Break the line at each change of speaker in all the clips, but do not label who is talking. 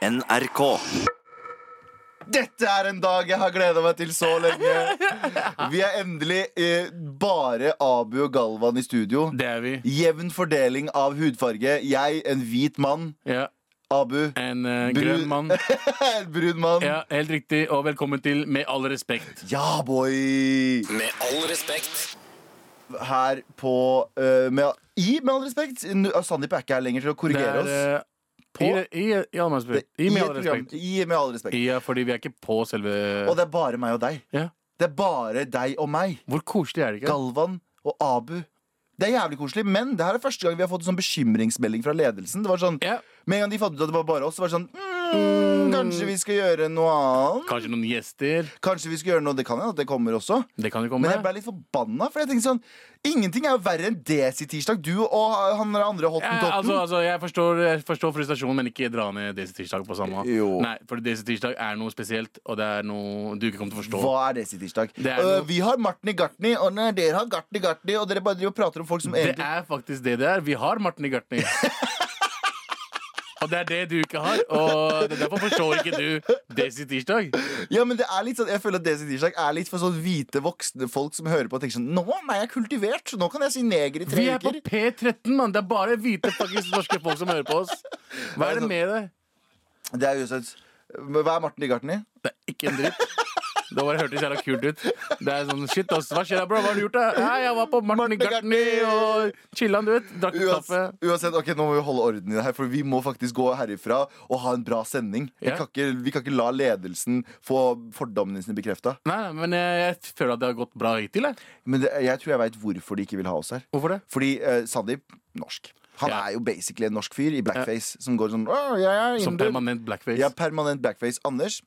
NRK.
Dette er en dag jeg har gleda meg til så lenge. Vi er endelig eh, bare Abu og Galvan i studio.
Det er vi.
Jevn fordeling av hudfarge. Jeg, en hvit mann.
Ja.
Abu,
En eh, grønn mann.
en brun mann.
Ja, helt riktig. Og velkommen til Med all respekt.
Ja, boy!
Med all respekt.
Her på eh, med, I, med all respekt, N- Sandeep er ikke her lenger til å
Det
korrigere
er
oss.
eh,
På-
I, i, i, all. I Med all respekt.
I med all respekt.
Ja, fordi vi er ikke på selve
Og det er bare meg og deg.
ja.
Det er bare deg og meg.
Hvor koselig er det ikke?
Galvan og Abu. Det er jævlig koselig, men det her er første gang vi har fått en sånn bekymringsmelding fra ledelsen. Det var sånn,
Ja.
Med en gang de fant ut at det var bare oss, så var det sånn mm, Kanskje vi skal gjøre noe annet?
Kanskje noen gjester.
Kanskje vi skal gjøre noe Det kan hende at det kommer også.
Det kan jo
Men jeg ble litt forbanna, for jeg tenkte sånn Ingenting er jo verre enn Desi-tirsdag. Du og han andre
Ja,
hottentotten.
altså, altså, jeg, forstår, jeg forstår frustrasjonen, men ikke dra ned Desi Tirsdag på samme.
Jo.
Nei, for Desi Tirsdag er noe spesielt, og det er noe du ikke kommer til å forstå.
Hva er Desi-tirsdag? Øh,
noe-
vi har Martin i Gartni, og nei, dere har Gartni Gartni, og dere bare driver og prater om folk som
Det er faktisk det det er. Vi har Martin i Gartni. Og det er det du ikke har. Og det er derfor forstår ikke du Desi Tirsdag.
Ja, men det er litt sånn Jeg føler at Desi-tirsdag er litt for sånn hvite voksne folk som hører på og tenker sånn Nå er jeg kultivert! Nå kan jeg si neger i tre uker.
Vi er på
uker.
P13, mann. Det er bare hvite faktisk norske folk som hører på oss. Hva er det med deg?
Det er jo sånn Hva er Martin i Gartni?
Det er ikke en dritt. Det bare hørtes jævla kult ut. Det er sånn, shit ass, Hva skjer da, bro? Hva har du gjort? da? Nei, jeg var på Martin Martin Gartni og chillan, du vet. Drakk kaffe.
Uansett, ok, Nå må vi holde orden i det her, for vi må faktisk gå herifra og ha en bra sending. Vi,
Ja.
kan, ikke, vi kan ikke la ledelsen få fordommene sine bekrefta.
Nei, men jeg, jeg føler at det har gått bra hittil. Jeg.
Men det, jeg tror jeg veit hvorfor de ikke vil ha oss her.
Hvorfor det?
Fordi eh, Sandeep norsk. Han
Ja.
er jo basically en norsk fyr i blackface som går sånn er
Som permanent blackface.
Ja, permanent blackface. Anders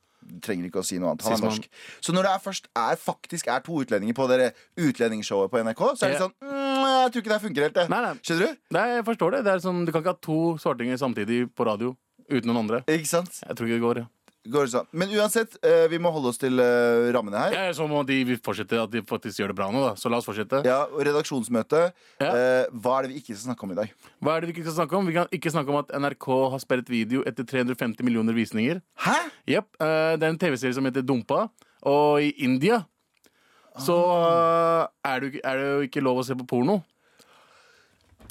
trenger ikke å si noe annet. Han er norsk. Så når det er først er, faktisk er to utlendinger på dere utlendingsshowet på NRK, så er det sånn mm, Jeg tror ikke det funker helt. det."
Nei, nei.
Skjønner du?
Nei, jeg forstår det. det sånn, du kan ikke ha to svartinger samtidig på radio uten noen andre.
Ikke sant?
Jeg tror ikke det går. Ja.
Går sånn. Men uansett, eh, vi må holde oss til eh, rammene her.
Ja, så må de fortsette at de faktisk gjør det bra nå, da. Så la oss fortsette.
Ja, Redaksjonsmøte.
Ja.
Eh, hva er det vi ikke skal snakke om i dag?
Hva er det vi ikke skal snakke om? Vi kan ikke snakke om at NRK har sperret video etter 350 millioner visninger.
Hæ?
Yep. det er en TV-serie som heter Dumpa. Og i India så
Ah.
er det jo ikke lov å se på porno.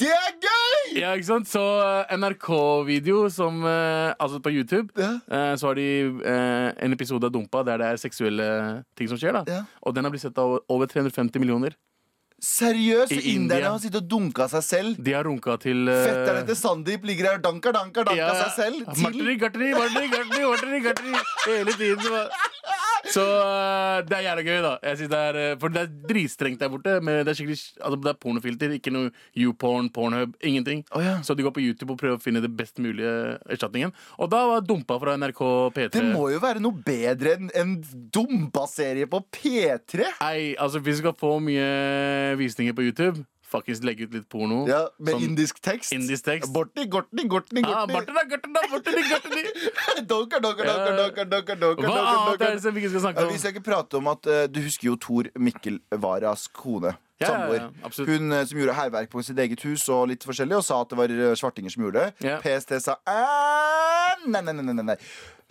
Det er gøy!
Ja, ikke sant? Så eh, NRK-video som eh, Altså på YouTube,
Ja.
eh, så har de eh, en episode av Dumpa der det er seksuelle ting som skjer. da
Ja.
Og den har blitt sett av over 350 millioner.
Seriøst?
I
Inderne har sittet og dunka seg selv.
De har runka til eh,
Fetterne til Sandeep ligger her og danker, danker, danker seg selv. Til
i Gartri, Martin i Gartri, Martin Hele tiden så bare- Så eh, det er jævla gøy da det er, eh, For det er dritstrengt der borte men Det er skikkelig altså, Det er pornofilter Ikke noe YouPorn, Pornhub, ingenting
Oh, ja.
Så de går på YouTube og prøver å finne det best mulige erstatningen Og da var Dumpa fra NRK P3
Det må jo være noe bedre enn en Dumpa-serie på P3.
Nei, altså hvis vi skal få mye visninger på YouTube Faktisk legge ut litt porno
Ja, Med
sånn
indisk tekst.
indisk tekst
Borti, gortni, gortni,
Ah,
gortni.
Martin da, Martin da, Martin i Gartri
Donker, donker, donker,
Ja.
donker, donker, donker,
Hva annet er det som vi ikke skal snakke om?
vi skal ikke prate om at uh, Du husker jo Tor Mikkel Varas kone.
Ja, ja, ja.
Hun eh, som gjorde hærverk på sitt eget hus og litt forskjellig, og sa at det var eh, svartinger som gjorde det. PST sa «Eh, nei, nei, nei. nei, nei.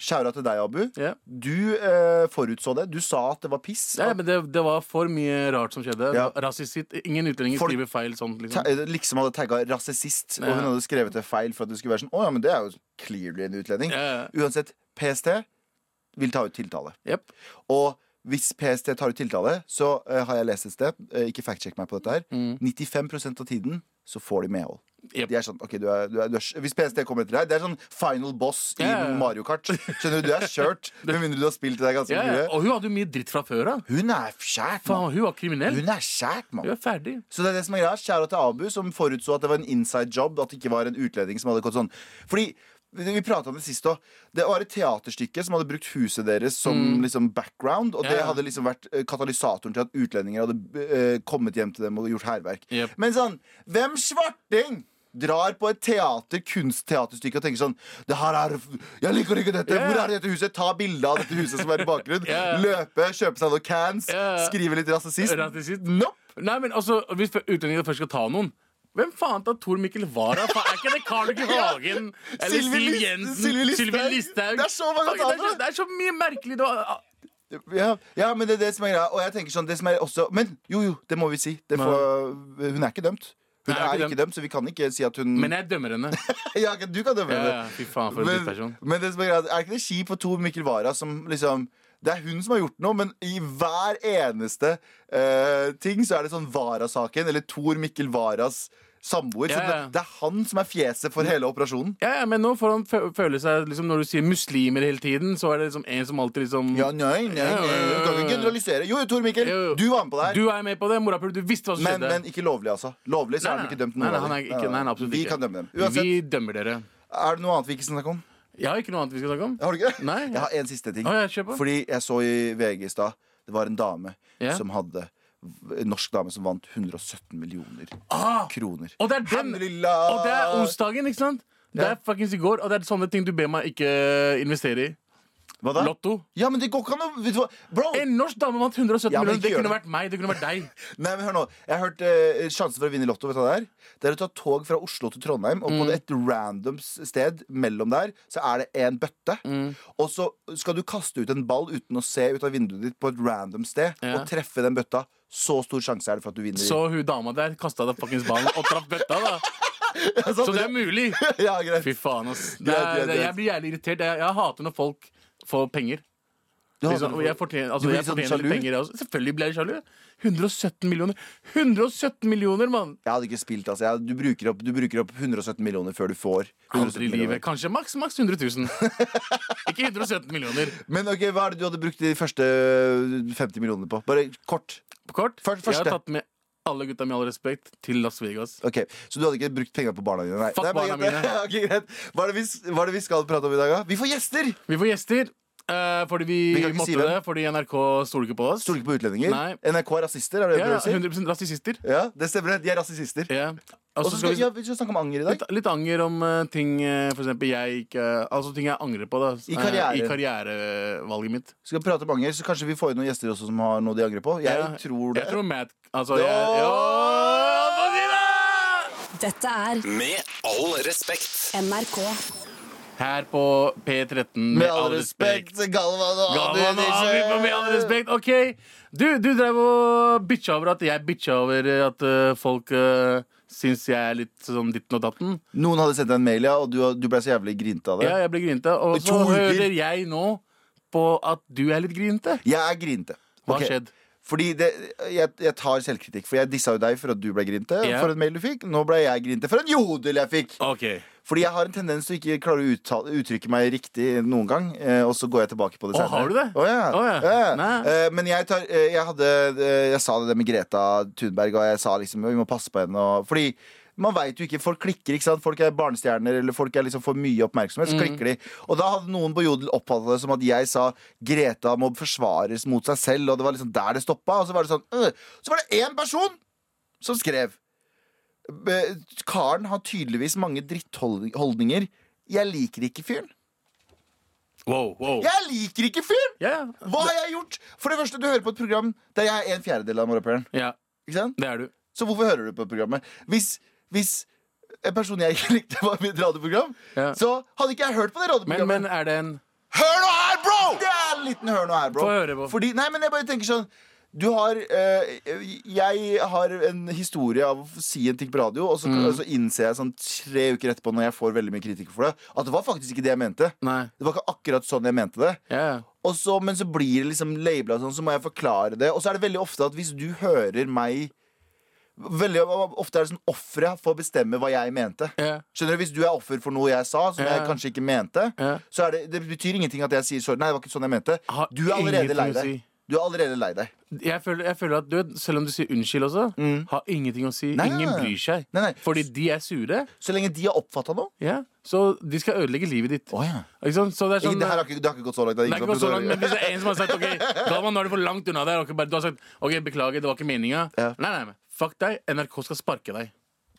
Shoura til deg, Abu.
Ja.
Du eh, forutså det. Du sa at det var piss.
Nei, men det, det var for mye rart som skjedde.
Ja.
Rasist, ingen utlendinger
Folk-
skriver feil sånn. Liksom.
eh, liksom hadde tagga rasist, og hun hadde skrevet det feil for at det skulle være sånn. Å ja, men det er jo clearly en utlending.
Ja, ja.
Uansett, PST vil ta ut tiltale.
Yep.
Og hvis PST tar ut tiltale, så uh, har jeg lest et sted, uh, ikke fact-check meg på dette her,
Mm.
95% av tiden så får de medhold.
Yep.
De er sånn, ok, du er, du er, du er, Hvis PST kommer etter deg, det er sånn final boss i
ja.
Mario Kart. Skjønner du, du er kjørt, med mindre du har spilt der ganske
ja.
mye.
Og hun hadde jo mye dritt fra før av.
Hun er skjært, mann.
Hun var kriminell.
Hun er skjært,
Hun er ferdig.
Så det er det som er greia. Kjære til Abu, som forutså at det var en inside job, at det ikke var en utlending som hadde gått sånn. Fordi vi prata om det sist òg. Det var et teaterstykke som hadde brukt huset deres som liksom background. Og
Mm.
Det
ja.
hadde liksom vært eh, katalysatoren til at utlendinger hadde uh, kommet hjem til dem og gjort hærverk.
Yep.
Men sånn, hvem svarting drar på et teater, kunstteaterstykke og tenker sånn det her er, Jeg liker ikke dette!
Yeah.
Hvor er dette huset? Ta bilde av dette huset som er i bakgrunnen.
yeah.
Løpe, kjøpe seg noen cans,
yeah.
skrive litt rasistisk.
Rasist.
Nope.
Nei, men altså, Hvis utlendinger først skal ta noen, Hvem faen tar Tor Mikkel Wara? Er ikke det Carl Lucky Hagen? Eller
Sylvi
Siv Jensen?
Sylvi Listhaug. Det er så mange
det, er så, det er så mye merkelig. Har-
Ja, ja, men det er det som er greia. Og jeg tenker sånn, det som er også Men jo, jo, det må vi si. Det får, hun er ikke dømt. Hun
Nei, er
er
ikke
ikke dømt, så vi kan ikke si at hun
men jeg dømmer henne.
ja, Du kan dømme
Ja,
henne.
ja, fy faen, for en
men, men det som er, greit, er ikke det kjipt for Tor Mikkel Wara som liksom det er hun som har gjort noe, men i hver eneste uh, ting så er det sånn Vara-saken, eller Tor Mikkel Varas samboer.
Ja, Ja, Så
det, det er han som er fjeset for hele operasjonen.
Ja, ja, men nå får han føle seg liksom, Når du sier muslimer hele tiden, så er det liksom en som alltid liksom
Ja, nei, nei, nei, du kan ikke generalisere. Jo, Tor Mikkel,
Jo, jo.
du var med på det her.
Du er med på det, morapuler. Du visste hva som
Men,
skjedde.
men ikke lovlig, altså. Lovlig så
Nei,
er de ikke dømt noen
nei,
nei,
han er ikke, nei, absolutt ikke.
Vi kan dømme dem. Uansett,
Vi dømmer dere.
er det noe annet vi ikke snakker om?
Jeg har ikke noe annet vi skal snakke om.
Har du ikke?
Nei.
Jeg har en siste ting.
Å, ja, kjør på.
Fordi jeg så i VG i stad Det var en dame
Ja.
som hadde En norsk dame som vant 117 millioner
Ah,
kroner.
og det er den!
Alhamdulillah!
Og det er onsdagen, ikke sant? Det er fuckings i går, og det er sånne ting du ber meg ikke investere i.
Hva da?
Lotto.
Ja, men det går ikke an å vet du hva? Bro!
En norsk dame vant 117
Ja, men
millioner.
ikke
Det
gjør
kunne
det.
vært meg. Det kunne vært deg.
Nei, men hør nå Jeg har hørt eh, Sjansen for å vinne i Lotto, vet du hva det er? Det er å ta tog fra Oslo til Trondheim, og
Mm.
på et random sted mellom der så er det en bøtte.
Mm.
Og så skal du kaste ut en ball uten å se ut av vinduet ditt på et random sted,
Ja.
og treffe den bøtta. Så stor sjanse er det for at du vinner.
Så hun dama der kasta deg fuckings ballen og traff bøtta, da.
Altså,
Så det er mulig.
ja, greit.
Fy faen, ass. Det
Greit,
er,
greit,
det,
greit.
jeg blir jævlig irritert. Jeg, jeg hater når folk får penger. Liksom, jeg fortjener, altså, jeg
sånn
fortjener litt penger. jeg. Selvfølgelig blir jeg sjalu. 117 millioner. 117 millioner, mann!
Jeg hadde ikke spilt, altså. Jeg, du, bruker opp, du bruker opp 117 millioner før du får
Aldri i livet. Kanskje maks maks 100 000. Ikke 117 millioner.
Men ok, hva er det du hadde brukt de første 50 millionene på? Bare kort.
På kort,
Først-
jeg har tatt med alle gutta med all respekt til Las Vegas.
Ok, Så du hadde ikke brukt penger på barna dine? Nei.
Fuck
Det er
barna mine.
Ok, greit. Hva, er det vi, hva er det vi skal prate om i dag, da? Vi får gjester!
Vi får gjester. Uh, fordi vi,
Vi
måtte
si
det, fordi NRK stoler ikke på oss.
Stoler ikke på utlendinger.
Nei.
NRK er rasister, er det det
Ja,
du prøver å si?
100% rasister.
Ja, det stemmer. De er rasister.
Ja.
Og
Og
så skal,
vi
ja, vi skal snakke om anger i dag.
litt, litt anger om eh, ting eh, for eksempel jeg ikke Altså ting jeg angrer på da
I karriere.
Eh, I karrierevalget mitt.
Vi skal prate om anger, så kanskje vi får inn noen gjester også som har noe de angrer på. Jeg
Ja,
tror det.
Jeg tror Matt Altså, jeg, ja, få si det!
Dette er
Med all respekt.
NRK.
Her på P13
Med all respekt, Galvan og
Galvan
Abu
og på Med all respekt. OK. Du, du drev og bitcha over at jeg bitcha over at eh, folk uh, syns jeg er litt sånn ditten og datten.
Noen hadde sendt deg en mail, ja, og du, du ble så jævlig grinte av det.
Ja, jeg ble grinte. Og
I
så
uker.
hører jeg nå på at du er litt grinte.
Jeg er grinte.
Hva
Ok.
skjedd?
Fordi det, jeg, jeg tar selvkritikk. For jeg dissa jo deg for at du ble grinte.
Ja.
For en mail du fikk Nå ble jeg grinte for en jodel jeg fikk.
OK.
Fordi jeg har en tendens til å ikke klare å uttale, uttrykke meg riktig noen gang. Eh, og så går jeg tilbake på det senere.
har du det?
Oh, ja.
Oh, ja.
Ja. Eh, men jeg, tar, eh, jeg hadde eh, Jeg sa det med Greta Thunberg, og jeg sa liksom vi må passe på henne. Og, fordi man vet jo ikke, Folk klikker, ikke sant? Folk er barnestjerner, eller folk er liksom får mye oppmerksomhet.
Mm.
Så klikker de Og da hadde noen på Jodel oppfattet det som at jeg sa Greta må forsvares mot seg selv, og det var liksom der det stoppa. Og så var det sånn øh. Så var det én person som skrev «Eh, Karen har tydeligvis mange drittholdninger. Jeg liker ikke fyren.
Wow, wow.
Jeg liker ikke fyren!
Yeah.
Hva har jeg gjort? For det første, du hører på et program der jeg er en fjerdedel av morapuleren.
ja, det er du.
Så hvorfor hører du på programmet? Hvis, hvis en person jeg ikke likte, var et radioprogram,
yeah.
så hadde ikke jeg hørt på det
Men,
radioprogrammet.
men er det en
Hør nå her, bro! Det er en liten hør nå her, bro.
Få høre på.
Fordi, nei, men jeg bare tenker sånn du har eh, Jeg har en historie av å si en ting på radio, og så,
Mm.
og så innser jeg sånn tre uker etterpå, når jeg får veldig mye kritikk for det, at det var faktisk ikke det jeg mente.
Nei.
Det var ikke akkurat sånn jeg mente det. Yeah. Så, men så blir det liksom labela sånn, så må jeg forklare det. Og så er det veldig ofte at hvis du hører meg Veldig ofte er det sånn offeret får bestemme hva jeg mente.
Yeah.
Skjønner du, Hvis du er offer for noe jeg sa, som
yeah.
jeg kanskje ikke mente,
yeah.
så det, det betyr ingenting at jeg sier sorry. Nei, det var ikke sånn jeg mente. Du er allerede lei deg. Du er allerede lei deg.
Jeg føler, jeg føler at du, vet, Selv om du sier unnskyld også, har ingenting å si.
Mm. Nei, nei,
Ingen
nei.
bryr seg.
Nei, nei.
Fordi de er sure.
Så lenge de har oppfatta noe.
Ja. Så de skal ødelegge livet ditt.
Å ja.
Ikke sant? Så det er sånn
det, her har ikke, det har ikke gått så langt. Det er
Det er ikke så langt, men hvis det er en som har sagt Ok, Galvan, nå er du for langt unna der. og bare- Du har sagt ok, beklager, det var ikke meninga.
Ja.
Nei, nei, men fuck deg. NRK skal sparke deg.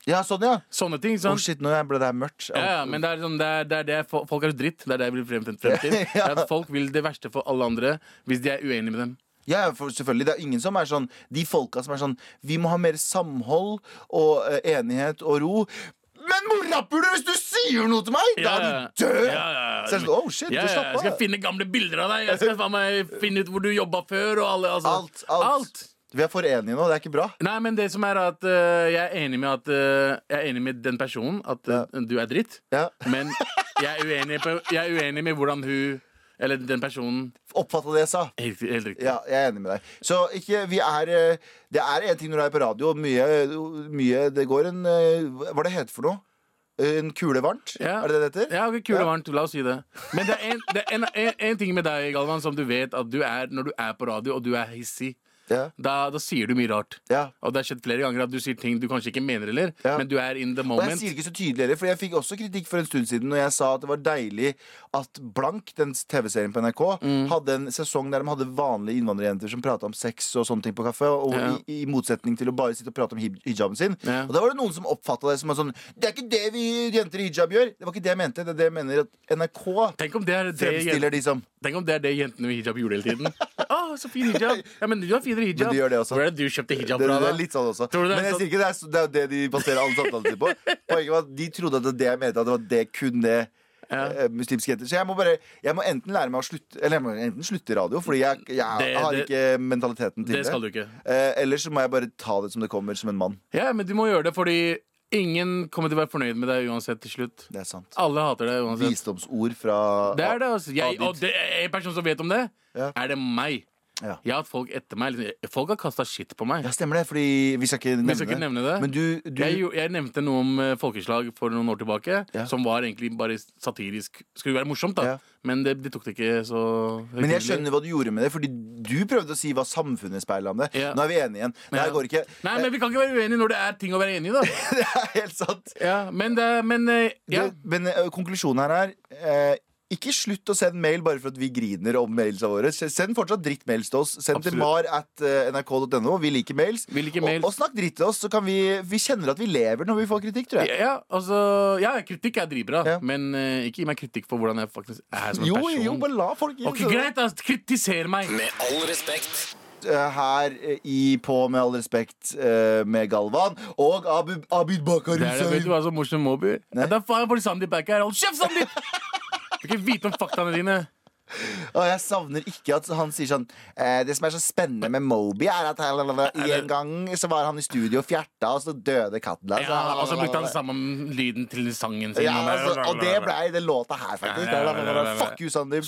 Ja, sånn, ja.
Sånne ting.
Oh,
sant?
shit, nå ble det her mørkt.
Ja, ja, men det er, sånn, det er, det er det fo- Folk er dritt. Det er det jeg vil frem, frem til. Det er at folk vil det verste for alle andre hvis de er uenige med dem.
Ja, for selvfølgelig. Det er ingen som er sånn De folka som er sånn Vi må ha mer samhold og uh, enighet og ro. Men morapuler, hvis du sier noe til meg, da er du død!
Ja, ja, ja.
Så sånn, oh shit,
Ja, ja, jeg skal finne gamle bilder av deg. Jeg skal meg finne ut hvor du jobba før. Og alle, altså.
Alt, alt. Vi er for enige nå. Det er ikke bra.
Nei, men det som er at uh, Jeg er enig med at uh, Jeg er enig med den personen At øh, du er dritt
Ja.
Men jeg er uenig, på, jeg er uenig med hvordan hun Eller den personen
Oppfatta det jeg sa.
Helt, helt riktig
Ja, jeg er enig med deg. Så ikke, vi er eh, Det er en ting når du er på radio. Mye, mye Det går en eh, Hva det heter for noe? En kule varmt?
Ja.
Er det det heter?
Ja, kule
Ja.
varmt, la oss si det Men det er, en, det er en, en, en ting med deg, Galvan Som du vet at du er Når du er på radio og du er hissig
Ja.
da, da sier du mye rart
ja.
Og det har skjedd flere ganger at du sier ting du kanskje ikke mener heller
Ja.
Men du er in the moment.
Og jeg sier det ikke så tydelig heller, for jeg fikk også kritikk for en stund siden når jeg sa at det var deilig at Blank, den TV-serien på NRK,
Mm.
hadde en sesong der de hadde vanlige innvandrerjenter som prata om sex og sånne ting på kaffe, og i, i motsetning til å bare sitte og prate om hijaben sin. Og da var det noen som oppfatta det som en sånn Det er ikke det vi jenter i hijab gjør! Det var ikke det jeg mente. Det er det jeg mener at NRK
Tenk om det er det
fremstiller de som.
Tenk om det er det jentene med hijab gjorde hele tiden. Å, så fin hijab Ja, men du har hijab.
Men de gjør det også.
Hvor er det du kjøpte hijab
Det,
fra?
det
det
er litt sånn også.
Tror du det er
Men jeg sier ikke det er, så- det er det de baserer alle samtalene sine på. Poenget var at de trodde at det var det jeg mente, at det var det kun det
Ja.
eh, muslimske jenter. Så jeg må bare Jeg må enten lære meg å slutte Eller jeg må enten slutte i radio, fordi jeg, jeg
Det-
har
det-
ikke mentaliteten til
Det skal du ikke.
Eh, eller så må jeg bare ta det som det kommer, som en mann.
Ja, men du må gjøre det, fordi ingen kommer til å være fornøyd med deg uansett til slutt.
Det er sant.
Alle hater deg uansett.
Visdomsord fra
Det er det, altså. Jeg, og det en person som vet om det,
Ja.
er det meg.
Ja.
Jeg har hatt folk etter meg. liksom, Folk har kasta skitt på meg.
Ja, stemmer det. Fordi vi skal ikke nevne,
Vi skal ikke nevne det.
Men du, du
Jeg, jeg nevnte noe om eh, folkeslag for noen år tilbake,
Ja.
som var egentlig bare satirisk. Skulle være morsomt, da.
Ja.
Men det, de tok det ikke så
Men jeg skjønner hva du gjorde med det, Fordi du prøvde å si hva samfunnet speiler om det.
Ja.
Nå er vi enige igjen. Det her går ikke.
Nei, men vi kan ikke være uenige når det er ting å være enig i, da.
det er helt sant.
Ja, men det, men eh, ja.
Du, men eh, konklusjonen her er eh, ikke slutt å sende mail bare for at vi griner om mailsa våre. Send fortsatt drittmails til oss. Send til mar at eh, nrk.no. Vi liker mails.
Vi liker
Og,
mails.
og snakk dritt til oss, så kan vi Vi kjenner at vi lever når vi får kritikk, tror jeg.
Ja, altså, ja, kritikk er dritbra,
Ja.
men uh, ikke gi meg kritikk for hvordan jeg faktisk er som en
Jo,
person.
jo, bare la folk
Ok, Greit, altså, Kritiser meg.
Med all respekt.
Eh, Her i På med all respekt med Galvan og Abid Bakar
Det er det, vet du hva som er morsom Moby?
Nei.
Da faen fordi Sandeep er ikke her. Hold kjeft, Sandeep! Kan ikke vite om faktaene dine.
Og jeg savner ikke at han sier sånn eh, Det som er så spennende med Moby, er at i en gang så var han i studio og fjerta, og så døde katten.
Ja, og så brukte han sammen lyden til sangen sin.
Ja, altså, og det blei den låta her, faktisk. Fuck you, Sandeep.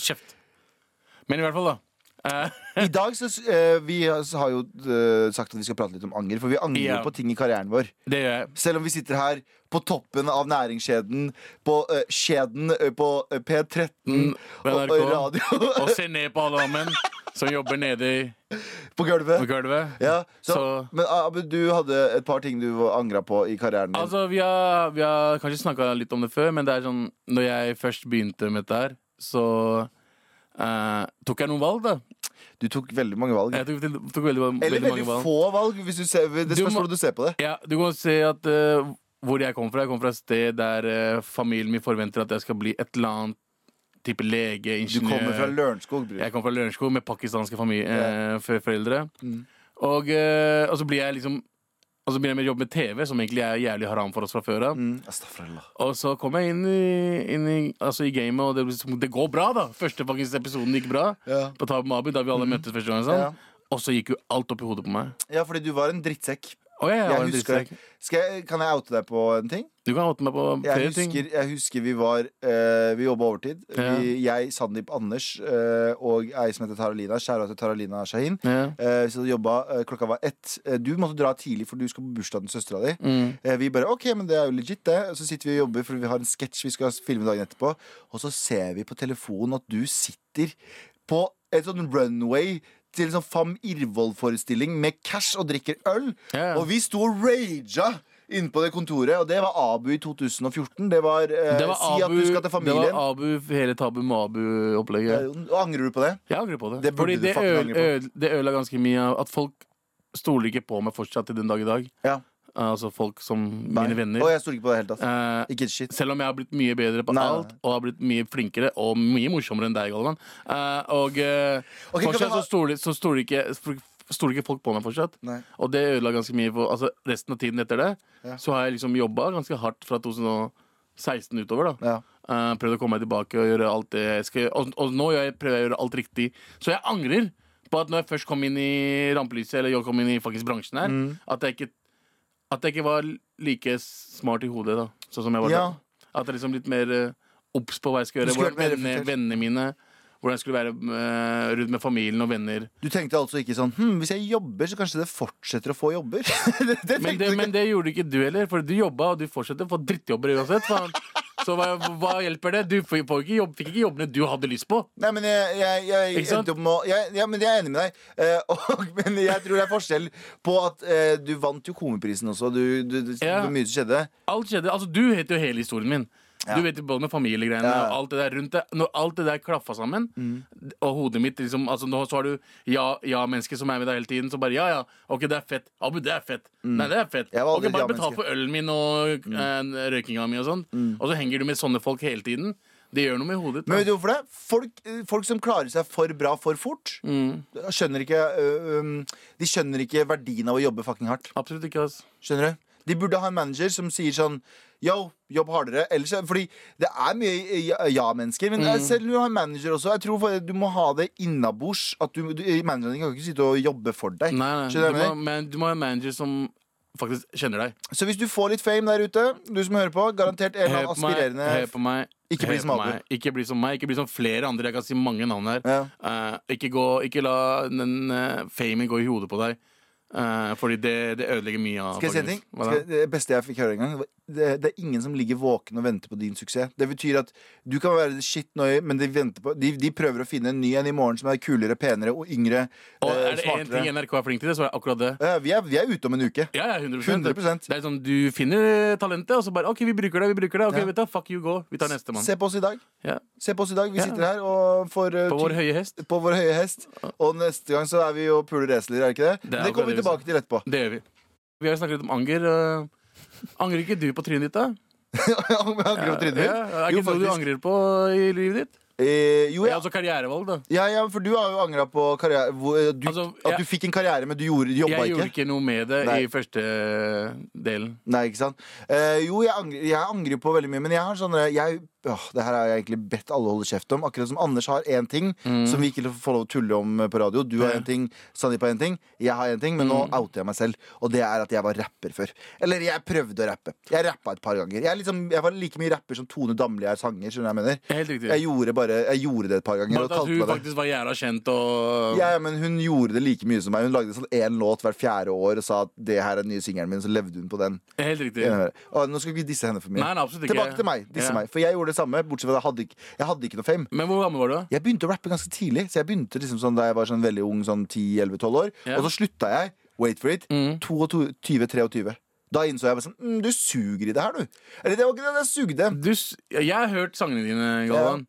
Men i hvert fall, da. Eh,
I dag så eh, Vi har jo eh, sagt at vi skal prate litt om anger, for vi angrer
Ja.
på ting i karrieren vår.
det gjør jeg.
Selv om vi sitter her på toppen av næringskjeden, på eh, skjeden eh, på eh, P13
Mm, på
og,
NRK.
og radio
Og se ned på alle sammen som jobber nede i-
på gulvet.
på gulvet.
Ja, så,
Så-
Men Abu, du hadde et par ting du angra på i karrieren din.
Altså, vi har, vi har kanskje snakka litt om det før, men det er sånn Når jeg først begynte med dette her, så eh, tok jeg noen valg, da.
Du tok veldig mange valg.
Jeg tok, tok veldig,
Eller
veldig mange
veldig
valg.
få valg, hvis du ser, det
Du
spørs hvordan du ser på det.
Ja, du kan se at uh, hvor jeg kommer fra. Jeg kommer fra et sted der uh, familien min forventer at jeg skal bli et eller annet type lege, ingeniør.
Du kommer fra Lørenskog. bror.
Jeg kommer fra Lørenskog med pakistanske familie, eh, foreldre.
Mm.
Og, og så blir jeg liksom Og så begynner jeg med å jobbe med TV, som egentlig er jævlig haram for oss fra før av.
Mm.
Og så kom jeg inn i, inn i, altså i gamet, og det, det går bra, da. Første faktisk episoden gikk bra.
Ja.
På Tab Mabi, da vi alle møttes første gang. Sånn.
Ja.
Og så gikk jo alt opp i hodet på meg.
ja, fordi du var en drittsekk.
Og ja,
Jeg husker. Skal jeg, Kan jeg oute deg på en ting?
Du kan oute meg på
Jeg
husker, ting.
jeg husker vi var uh, Vi jobba overtid.
Ja.
Vi, jeg, Sandeep Anders uh, og ei som heter Taralina. Kjære til Taralina Shahin.
Ja.
Uh, så jobba, klokka var ett. Du måtte dra tidlig, for du skal på bursdagen til søstera di.
Mm.
Vi bare OK, men det er jo legit, det. Så sitter vi og jobber, for vi har en sketsj vi skal filme dagen etterpå. Og så ser vi på telefonen at du sitter på et sånn runway til sånn Fam Irvold-forestilling med cash og drikker øl.
Yeah.
Og vi sto og raga inne på det kontoret, og det var Abu i 2014. Det var, eh,
Det var
Si at
Abu,
du skal til familien.
det var Abu, hele Tabu med Abu-opplegget.
Eh, angrer du på det?
Jeg angrer på det.
Det
Fordi det ødela ganske mye av at folk stoler ikke på meg fortsatt til den dag i dag.
Ja.
Altså folk som
Nei.
mine venner.
Og jeg stoler ikke på det helt. Altså.
Eh,
Ikke et shit.
selv om jeg har blitt mye bedre på
Nei,
alt og har blitt mye flinkere og mye morsommere enn deg, Galvan. Eh, og eh,
Ok, kan vi
fortsatt
ha-
så stoler, så stoler ikke Stoler ikke folk på meg fortsatt.
Nei.
Og det ødela ganske mye. For, altså, resten av tiden etter det
Ja.
Så har jeg liksom jobba ganske hardt fra 2016 utover. da
Ja.
Eh, Prøvd å komme meg tilbake og gjøre alt det jeg skal gjøre. Og, og nå gjør jeg, prøver jeg å gjøre alt riktig. Så jeg angrer på at når jeg først kom inn i rampelyset, eller jeg kom inn i faktisk bransjen her,
Mm.
at, jeg ikke, at jeg ikke var like smart i hodet da sånn som jeg var
Ja.
da. At jeg liksom litt mer eh, obs på hva jeg skal gjøre. Hvordan vennene, vennene mine Hvordan jeg skulle være eh, rundt med familien og venner.
Du tenkte altså ikke sånn hm, Hvis jeg jobber, så kanskje det fortsetter å få jobber? det, det
Men det, men det gjorde ikke du heller, for du jobba, og du fortsetter å få drittjobber uansett. Faen. Så hva, hva hjelper det? Du får ikke jobb, fikk ikke jobbene du hadde lyst på.
Nei, men jeg, jeg, jeg,
Ikke sant?
endte opp med å jeg, ja, men Jeg er enig med deg. Eh, og, men jeg tror det er forskjell på at eh, du vant jo Komiprisen også. Du, du, det
Ja.
var mye som skjedde.
Alt skjedde, altså Du heter jo hele historien min.
Ja.
Du vet både med familiegreiene
Ja.
og alt det der rundt det. Når alt det der klaffa sammen, og hodet mitt liksom altså Nå så har du ja-mennesker som er med deg hele tiden, så bare ja, ja, OK, det er fett. Abu, det er fett. Nei, det er fett. Ok, bare betal for ølen min og eh, røykinga mi og sånn. Og så henger du med sånne folk hele tiden. Det gjør noe med hodet.
Men vet du hvorfor det? Folk, eh, folk som klarer seg for bra for fort,
Mm.
skjønner ikke øh, De skjønner ikke verdien av å jobbe fucking hardt.
Absolutt ikke, ass.
Skjønner du? De burde ha en manager som sier sånn Yo, jobb hardere. Ellers, fordi det er mye ja- ja-mennesker. Men
Mm.
eh, selv om du har manager også, jeg tror du må ha det innabords. At du, du, manageren din kan ikke sitte og jobbe for deg.
Nei, nei. Du, må, men, du må ha en manager som faktisk kjenner deg.
Så hvis du får litt fame der ute, du som hører på, garantert en eller annen aspirerende
Hør på meg.
Ikke bli som
meg. Ikke bli som meg. Ikke bli som flere andre. Jeg kan si mange navn her.
Ja.
Uh, ikke, gå, ikke la den uh, famen gå i hodet på deg. Eh, fordi det, det ødelegger mye av
Skal jeg si en ting? jeg- det beste jeg fikk høre en gang det, det er ingen som ligger våken og venter på din suksess. Det betyr at du kan være shit noe, men de, på, de, de prøver å finne en ny en i morgen som er kulere, penere og yngre.
Og
eh,
er det én ting. NRK er flink til, det, så er det akkurat det.
Uh, vi, er, vi er ute om en uke.
Ja, ja, 100,
100%.
Det er sånn, Du finner talentet, og så bare OK, vi bruker det. vi bruker det Ok,
Ja.
vet du, Fuck you, gå. Vi tar neste mann.
Se på oss i dag.
Ja.
Se på oss i dag. Vi sitter her og får uh,
På vår høye hest.
på vår høye hest. Og neste gang så er vi jo puler esler, er det ikke det?
Det er
det kommer vi
akkurat
tilbake til etterpå.
Det gjør vi. Vi har jo snakket litt om anger. Uh, angrer ikke du på trynet ditt, da?
Angrer på trynet mitt?
Ja, er
Jo,
ikke noe du angrer på i livet ditt?
Eh, jo,
Ja,
ja.
altså karrierevalg, da.
ja, ja, for du har jo angra på karriere hvor, eh, du,
Altså,
At du fikk en karriere, men du gjorde, jobba
Jeg gjorde
ikke.
ikke noe med det
Nei.
i første delen.
Nei, ikke sant? Eh, jo, jeg angrer, jeg angrer på veldig mye, men jeg har sånn jeg, åh, Det her har jeg egentlig bedt alle holde kjeft om. Akkurat som Anders har én ting som vi ikke får lov å tulle om på radio. Du har
Mm. Ja. Mm.
én ting, Sandeep har én ting, jeg har én ting, men nå outer jeg meg selv. Og det er at jeg var rapper før. Eller jeg prøvde å rappe. Jeg rappa et par ganger. Jeg, liksom, jeg var like mye rapper som Tone Damli er sanger. Skjønner jeg mener?
Helt riktig.
Jeg gjorde, bare, jeg gjorde det et par ganger.
Bare at hun faktisk var jævla kjent og
Ja, men hun gjorde det like mye som meg. Hun lagde sånn én låt hvert fjerde år og sa at det her er den nye singelen min, så levde hun på den.
Helt riktig.
Og nå skal vi disse henne for mye.
Nei, nei.
Tilbake til meg. Disse
Ja.
meg. For jeg gjorde det samme, bortsett fra at jeg hadde ikke, jeg hadde ikke noe fame.
Men hvor gammel var du?
Jeg begynte å rappe ganske tidlig, så jeg begynte liksom sånn da jeg var sånn veldig ung, sånn 10-11-12 år.
Ja.
Og så slutta jeg, wait for it,
Mm.
22-23. Da innså jeg bare sånn mm, Du suger i det her, du. Eller det var ikke det, jeg sugde.
Du, jeg har hørt sangene dine, Galvan.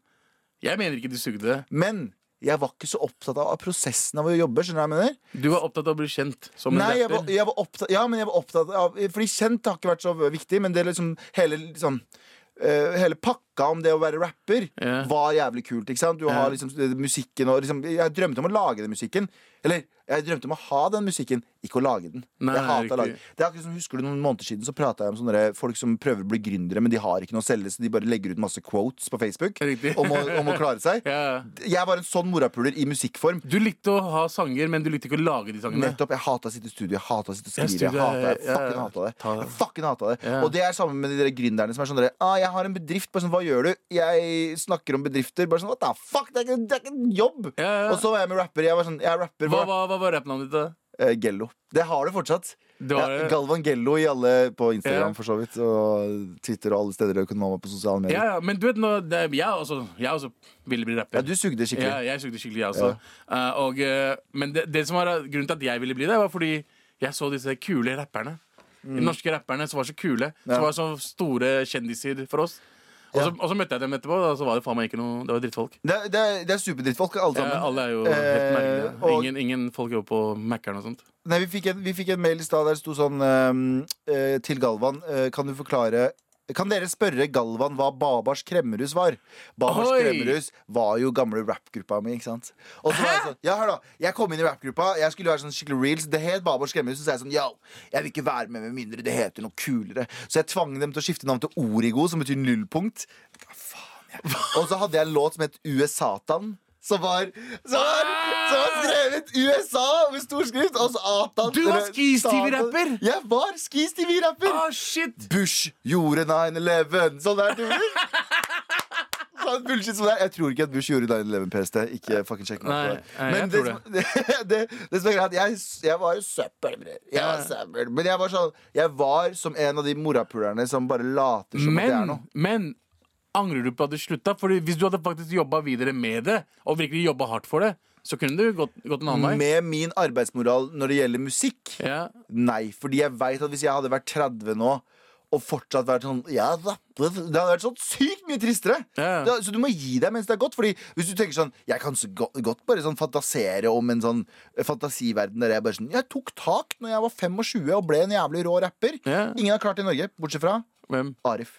Jeg mener ikke du sugde.
Men jeg var ikke så opptatt av prosessen av å jobbe. Skjønner du hva jeg mener?
Du var opptatt av å bli kjent som en
Nei, jeg var, jeg var opptatt Ja, men jeg var opptatt av Fordi kjent har ikke vært så viktig, men det er liksom hele liksom uh, hele pakka om det å være rapper
yeah.
var jævlig kult. ikke sant? Du har liksom eh, musikken og liksom Jeg drømte om å lage den musikken. Eller jeg drømte om å ha den musikken, ikke å lage den.
Nei,
jeg hater å lage Det er akkurat som Husker du noen måneder siden så prata jeg om sånne folk som prøver å bli gründere, men de har ikke noe å selge, så de bare legger ut masse quotes på Facebook om å, om å klare seg.
Ja.
Jeg var en sånn morapuler i musikkform.
Du likte å ha sanger, men du likte ikke å lage de sangene.
Nettopp, Jeg hata å sitte i studio, jeg hata å sitte og skrive. Jeg hata, jeg fucking hata det. Jeg fucking hata det.
Ja.
Og det er sammen med de der gründerne som er sånn ah, Jeg har en bedrift. Bare sånn, Hva gjør du? Jeg snakker om bedrifter. Bare sånn, What the fuck? Det er ikke, det er ikke en jobb!
Ja.
Og så var jeg med rapper. Jeg var sånn, jeg er rapper
Hva, hva, hva var rappnavnet ditt, da?
eh, Gello. Det har du fortsatt.
Det var...
Ja. Galvan Gello i alle på Instagram
Ja.
for så vidt. Og Twitter og alle steder du kan nå meg på sosiale medier.
Ja, ja, men du vet nå, det, jeg, også, jeg også ville bli rapper.
Ja, du sugde skikkelig.
Ja, jeg sugde skikkelig, jeg også. Eh, og, eh, men det, det som var grunnen til at jeg ville bli det, var fordi jeg så disse kule rapperne. De norske rapperne som var så kule.
Mm. Ja.
Som var så store kjendiser for oss. Og så, og så møtte jeg dem etterpå, og så var det faen meg ikke noe Det var drittfolk.
Det, det, det er superdrittfolk, alle
Ja,
sammen.
alle er jo helt
Eh, og-
Ingen, ingen folk jobber på Mækkern og sånt.
Nei, vi fikk en, vi fikk en mail i stad der det sto sånn ehm, eh, til Galvan. eh, kan du forklare Kan dere spørre Galvan hva Babars Kremmerhus var? Babars
Oi!
Kremmerhus var jo gamle rappgruppa mi, ikke sant? Og så var jeg sånn, ja, hør da, jeg kom inn i rappgruppa, jeg skulle være sånn skikkelig reels. Det het Babars Kremmerhus, så sa jeg sånn, yo, jeg vil ikke være med med mindre det heter noe kulere. Så jeg tvang dem til å skifte navn til Origo, som betyr nullpunkt. Hva faen, jeg. Og så hadde jeg en låt som het USA-tan. Som var, som, var, som har skrevet USA med storskrift, og så Atan.
Du var
eller
ski-Stevie-rapper?
Jeg var skis-TV-rapper.
Ah, shit!
Bush gjorde 9-11. Sånn der du. Sånn bullshit som det er. Jeg tror ikke at Bush gjorde 9-11 PST. Ikke fucking sjekk meg. Men det, det, det, det som er greit, jeg, jeg var jo søppel. Jeg var søppel. Men jeg var sånn Jeg var som en av de morapulerne som bare later som at det er noe.
men angrer du på at du slutta? Fordi hvis du hadde faktisk jobba videre med det, og virkelig jobba hardt for det, så kunne du gått, gått en annen vei.
Med min arbeidsmoral når det gjelder musikk,
Ja.
nei. Fordi jeg veit at hvis jeg hadde vært 30 nå og fortsatt vært sånn ja, da, Det hadde vært sånn sykt mye tristere.
Ja.
Det, så du må gi deg mens det er godt. Fordi hvis du tenker sånn Jeg kan så godt, godt bare sånn fantasere om en sånn fantasiverden der jeg bare sånn Jeg tok tak når jeg var 25 og ble en jævlig rå rapper.
Ja.
Ingen har klart det i Norge, bortsett fra
Hvem?
Arif.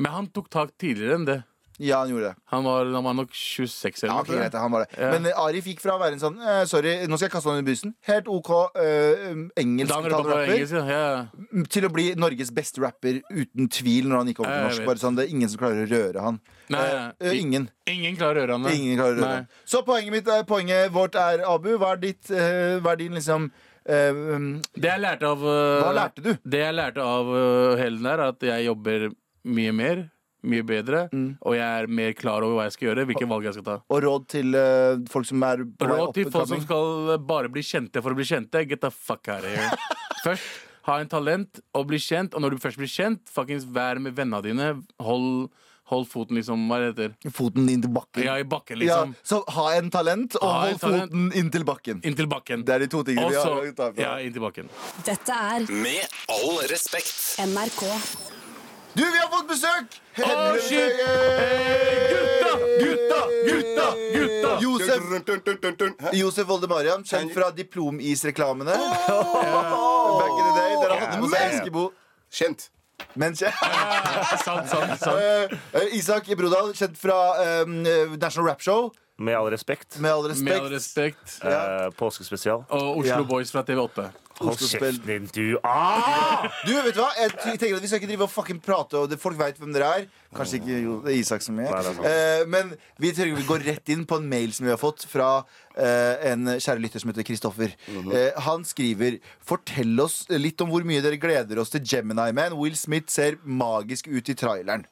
Men han tok tak tidligere enn det.
Ja, han gjorde det.
Han var, han var nok 26 eller
Ja,
noe.
ok, greit, han var det.
Ja.
Men eh, Arif gikk fra å være en sånn eh, Sorry, nå skal jeg kaste han under bussen. Helt OK uh, engelsktalende rapper.
engelsk, ja. ja.
til å bli Norges beste rapper uten tvil når han gikk over til norsk. Bare sånn, Det er ingen som klarer å røre han.
Nei,
Eh, eh, ingen.
Ingen klarer å røre han.
Ingen klarer å røre han. Så poenget mitt poenget vårt er, Abu, hva er ditt eh, Hva er din liksom eh, um,
Det jeg lærte av uh,
Hva lærte du?
Det jeg lærte av uh, Helen der, er at jeg jobber mye mer. Mye bedre.
Mm.
Og jeg er mer klar over hva jeg skal gjøre. Hvilke valg jeg skal ta.
Og råd til uh, folk som er på
Råd til folk som skal uh, bare bli kjente for å bli kjente. Get the fuck out of here. Først ha en talent og bli kjent. Og når du først blir kjent, fuckings vær med vennene dine. Hold, hold foten liksom Hva heter?
Foten inn til bakken.
Ja, i bakken,
Ja,
liksom.
så ha en talent, og
Ha
hold
talent.
foten inntil bakken.
Inntil bakken.
Det er de to tingene
Også,
vi har
Ja, inntil bakken.
Dette er
Med all respekt.
NRK.
Du, vi har fått besøk!
Oh, shit!
Hey,
Gutta! Gutta! Gutta! Gutta!
Josef? Josef Voldemarian, kjent fra Diplomis-reklamene. Back in the day. Dere hadde på seg
Yeah. Kjent.
Men kjent,
Sant, sant, sant.
Eh, Isak Brodal, kjent fra um, National Rap Show.
Med all respekt.
Med all
Med all
respekt.
Ja.
Eh, påskespesial.
Og Oslo
Ja.
Boys fra TV8.
Hold kjeften din, du. Ah!
Du, vet du hva? Jeg tenker at Vi skal ikke drive og fucking prate, og det, folk veit hvem dere er. Kanskje ikke jo, det er Isak som er.
Nei, det er sant.
Eh, men vi trenger vi går rett inn på en mail som vi har fått fra eh, en kjære lytter som heter Kristoffer. Eh, han skriver Fortell oss litt om hvor mye dere gleder oss til Gemini Man. Will Smith ser magisk ut i traileren.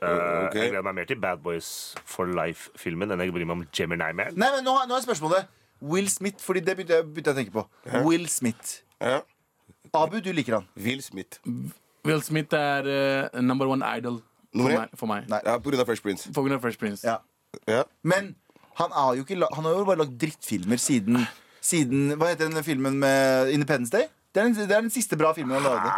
Eh,
Ok.
Jeg gleder meg mer til Bad Boys for Life-filmen enn jeg bryr meg om Gemini Man.
Nei, men nå, nå er spørsmålet Will Smith, fordi det begynte jeg, begynte jeg å tenke på. Will Smith.
Ja.
Abu, du liker han.
Will Smith.
Will Smith er eh, number one idol for
Nummer én?
meg. For meg.
Nei.
Ja, på grunn av Fresh Prince.
På grunn av Fresh Prince.
Ja.
Ja.
Men han, har jo ikke, la- han har jo bare lagd drittfilmer siden, siden Hva heter den filmen med Independence Day? Det er, den, det er den siste bra filmen han lagde.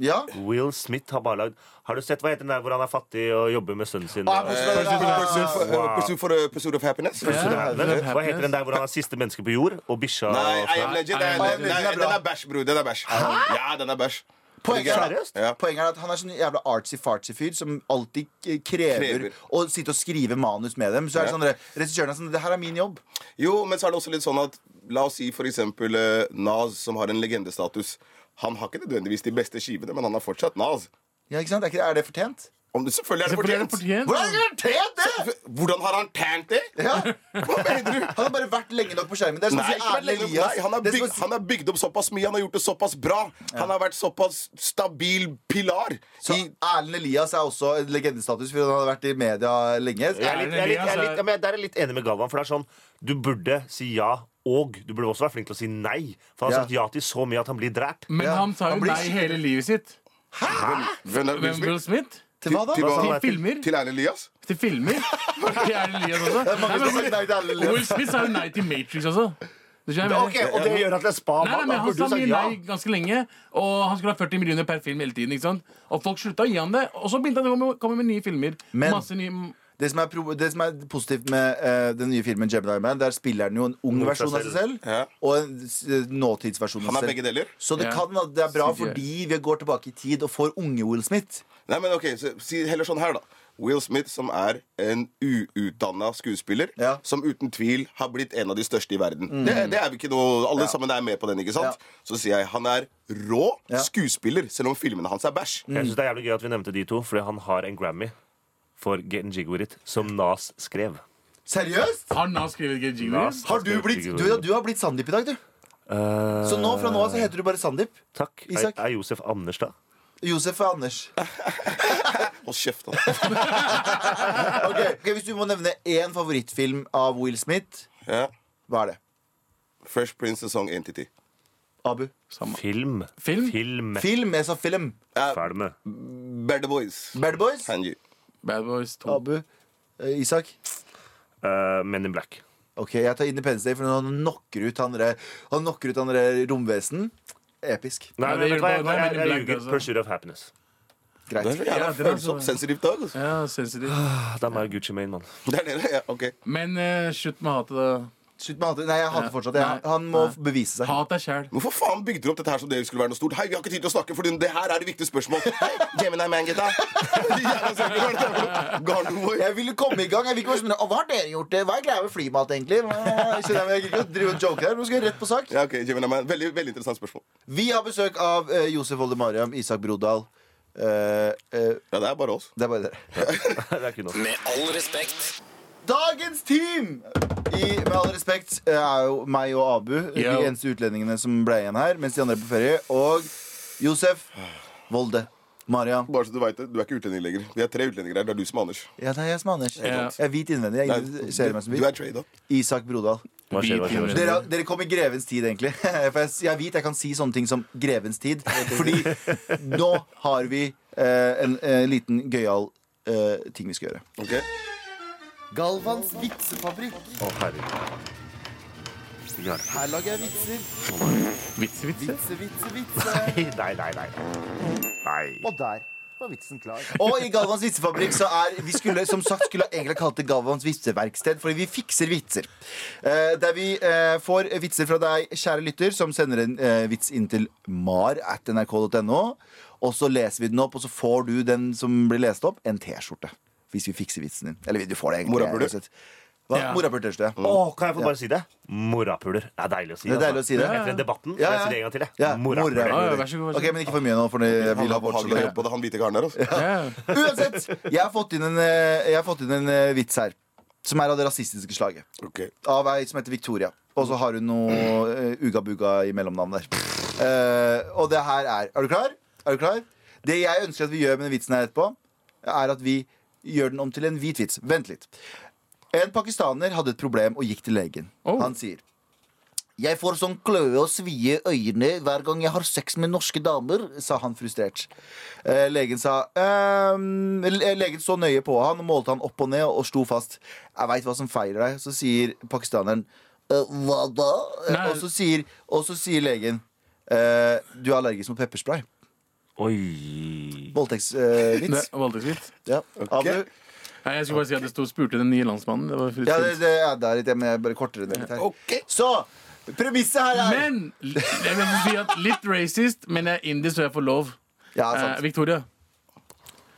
Ja.
Will Smith har bare lagd Har du sett hva heter den der hvor han er fattig og jobber med sønnen sin?
Ah,
Eh,
Pursuit for,
Wow.
Pursuit for, Pursuit of Happiness?
Hva heter den der hvor han er siste menneske på jord? Og bikkja
Nei, I Am Legend. Den,
er
bæsj, bror. Den er bæsj. Ja, den er bæsj.
Poenget er,
Ja.
poenget er at han er sånn jævla artsy-fartsy fyr som alltid krever,
Krever.
å sitte og skrive manus med dem. Så er det sånn, Regissøren er sånn Det her er min jobb.
Jo, men så er det også litt sånn at La oss si for eksempel Naz Nas, som har en legendestatus. Han har ikke nødvendigvis de beste skivene, men han har fortsatt Nas.
Ja, ikke sant? Er, ikke, er det fortjent?
Om det selvfølgelig er det fortjent.
fortjent.
Hvordan er det fortjent, det?!
Hvordan har han tjent det?
Ja.
Hva mener du?
Han har bare vært lenge nok på skjermen. Det er
Nei, ikke lenge-
Elias.
nei han, har bygd, han har bygd opp såpass mye, han har gjort det såpass bra. Han har vært såpass stabil pilar.
Så
I,
Erlend Elias er også en legendestatus, fordi han har vært i media lenge.
Jeg er litt, jeg er litt, jeg er litt, jeg er litt, der er jeg litt enig med Galvan. For det er sånn Du burde si ja, og du burde også være flink til å si nei. For han har
Ja.
sagt ja til så mye at han blir drært.
Men
Ja,
han sa jo nei hele livet sitt.
hvem er
Hvem
Smith?
Will Smith?
Til hva da?
Til,
Hva?
hva?
Til filmer.
til Erlend Elias?
Til filmer. Til Erlend Elias også.
Det er mange
Nei,
som
men,
nei til Erlend Elias.
Will Smith sa jo nei til Matrix også. Du skjønner hva jeg mener?
Ok, Og det gjør at det er spa.
Nei, nei, men Han sa mye nei ganske lenge, og han skulle ha 40 millioner per film hele tiden. ikke sant? Og folk slutta å gi han det, og så begynte han å komme med nye filmer.
Men-
Masse nye
Det som er, pro det som er positivt med eh, den nye filmen Gemini Man, der spiller han jo en ung
Mot seg
versjon av seg selv
Ja.
og en s- nåtidsversjon
Han
av
er
seg
begge
selv.
deler.
Så det
Ja.
kan det er bra
CGI.
fordi vi går tilbake i tid og får unge Will Smith.
Nei, men ok, så Si heller sånn her, da. Will Smith, som er en uutdanna skuespiller,
Ja.
som uten tvil har blitt en av de største i verden. Det, det er vi ikke noe Alle sammen er med på den, ikke sant?
Ja.
Så sier jeg han er rå
Ja.
skuespiller, selv om filmene hans er bæsj.
Jeg synes det er jævlig gøy at vi nevnte de to, fordi han har en Grammy for Getting Jiggy som Nas skrev.
Seriøst?
Har Nas skrevet?
Nas
Har du blitt, du, du har blitt Sandeep i dag, du.
Uh,
Så nå fra nå av så heter du bare Sandeep.
Takk. Er,
Isak?
er Josef Anders, da?
Josef og Anders.
Hold kjeft, da.
Ok, ok, Hvis du må nevne én favorittfilm av Will Smith,
Ja.
hva er det?
Fresh Prince sesong 1-10.
Abu?
Samme.
Film.
Film?
Film.
Film. Jeg sa film.
Ferdig med.
Bad Boys.
Bad Boys?
Hanji.
Bad Boys 2.
Abu? Eh, Isak?
Eh, Men in Black.
Ok, jeg tar Independence Day, for han knocker ut han der- Han knocker ut han der romvesen. Episk.
Nei,
Ja,
men
det
vet du hva, jeg, jeg, jeg,
Men in
jeg ljuger.
altså.
Pursuit of Happiness.
Greit.
Det er så
Ja,
jævla
det er så-
sensitivt dag. Altså.
Ja, sensitiv.
Ah, Det er meg og Gucci Mane, mann.
Det er det, ja, ok
Men eh, slutt med hatet. da.
Slutt med hatet. Nei, jeg hater fortsatt. Jeg, han må
Nei.
bevise seg.
Hat deg sjæl.
Hvorfor faen bygde du opp dette her som det skulle være noe stort? Hei, vi har ikke tid til å snakke, for det her er det viktige spørsmål. Hei, Gemini Man, gutta.
Jeg ville komme i gang. Jeg vil ikke være sånn, Hva har dere gjort? det? Hva er greia med flymat, egentlig? Jeg vil ikke drive og joke her. Nå skal jeg rett på sak.
Ja, ok, Gemini Man. Veldig, veldig interessant spørsmål.
Vi har besøk av uh, Josef Oldemariam, Isak Brodal. Uh, uh,
Ja, det er bare oss.
det er bare dere.
Er.
Med all respekt.
Dagens team! I, med all respekt eh, er jo meg og Abu
Yo.
de eneste utlendingene som ble igjen her, mens de andre er på ferie. Og Josef Volde Maria.
Bare så Du vet det, du er ikke utlending lenger. Vi er tre utlendinger her. Det er du som er Anders.
Ja, nei, jeg er som Anders.
Ja.
Jeg er hvit innvendig. Jeg ser meg som
du,
hvit.
du er trade, da.
Isak Brodal.
Hva skjer, hva skjer, hva skjer?
Dere, dere kom i grevens tid, egentlig. For jeg, jeg er hvit, jeg kan si sånne ting som grevens tid. Fordi nå har vi eh, en eh, liten gøyal eh, ting vi skal gjøre.
Ok?
Galvans vitsefabrikk.
Å, herregud.
Her lager jeg vitser.
Vitse, vitse.
Vitse, vitse, vitse.
Nei, nei, nei. Nei.
Og der var vitsen klar. Og i Galvans vitsefabrikk så er Vi skulle som sagt skulle egentlig kalt det Galvans vitseverksted, fordi vi fikser vitser. Eh, der vi eh, får vitser fra deg, kjære lytter, som sender en eh, vits inn til mar at nrk.no. Og så leser vi den opp, og så får du den som blir lest opp, en T-skjorte. Hvis vi fikser vitsen din. Eller du får det egentlig.
Morapuler.
Ja.
Morapuler tørste.
Mm. Oh, kan jeg få bare si det? Morapuler. Det er deilig å si.
Det er deilig å si det.
Etter den debatten.
Ja,
Ja,
ja.
Jeg si det en gang til.
Ja,
Morapuler.
Så
Ok. Men ikke for mye nå, for jeg vil ha
har behagelig
å
jobb på det, han hvite karen der. Altså.
Ja.
Uansett, jeg har fått inn en, eh, jeg har fått inn en eh, vits her. Som er av det rasistiske slaget.
Ok.
Av ei som heter Victoria. Og så har hun noe uh, uga-buga i mellomnavn der. Uh, og det her er Er du klar? Er du klar? Det jeg ønsker at vi gjør med den vitsen her etterpå, er at vi gjør den om til en hvit vits. Vent litt. En pakistaner hadde et problem og gikk til legen.
Oh.
Han sier jeg får sånn kløe og svie øynene hver gang jeg har sex med norske damer, sa han frustrert. Eh, legen sa ehm, Legen så nøye på han og målte han opp og ned og sto fast. Jeg veit hva som feiler deg. Så sier pakistaneren «Eh, hva da? Eh, Og så sier, og så sier legen eh, du er allergisk mot pepperspray.
Oi.
Voldtektsvits.
Det Voldtektsvits.
ja. Abu?
Nei, Jeg skulle bare si at det sto 'spurte den nye landsmannen'. Det var
ja, det, det er litt, men jeg bare kortere det litt her.
Okay.
Så premisset her er
Men jeg vil si at litt racist, men jeg er indisk, så jeg får lov.
Ja,
Eh. Victoria.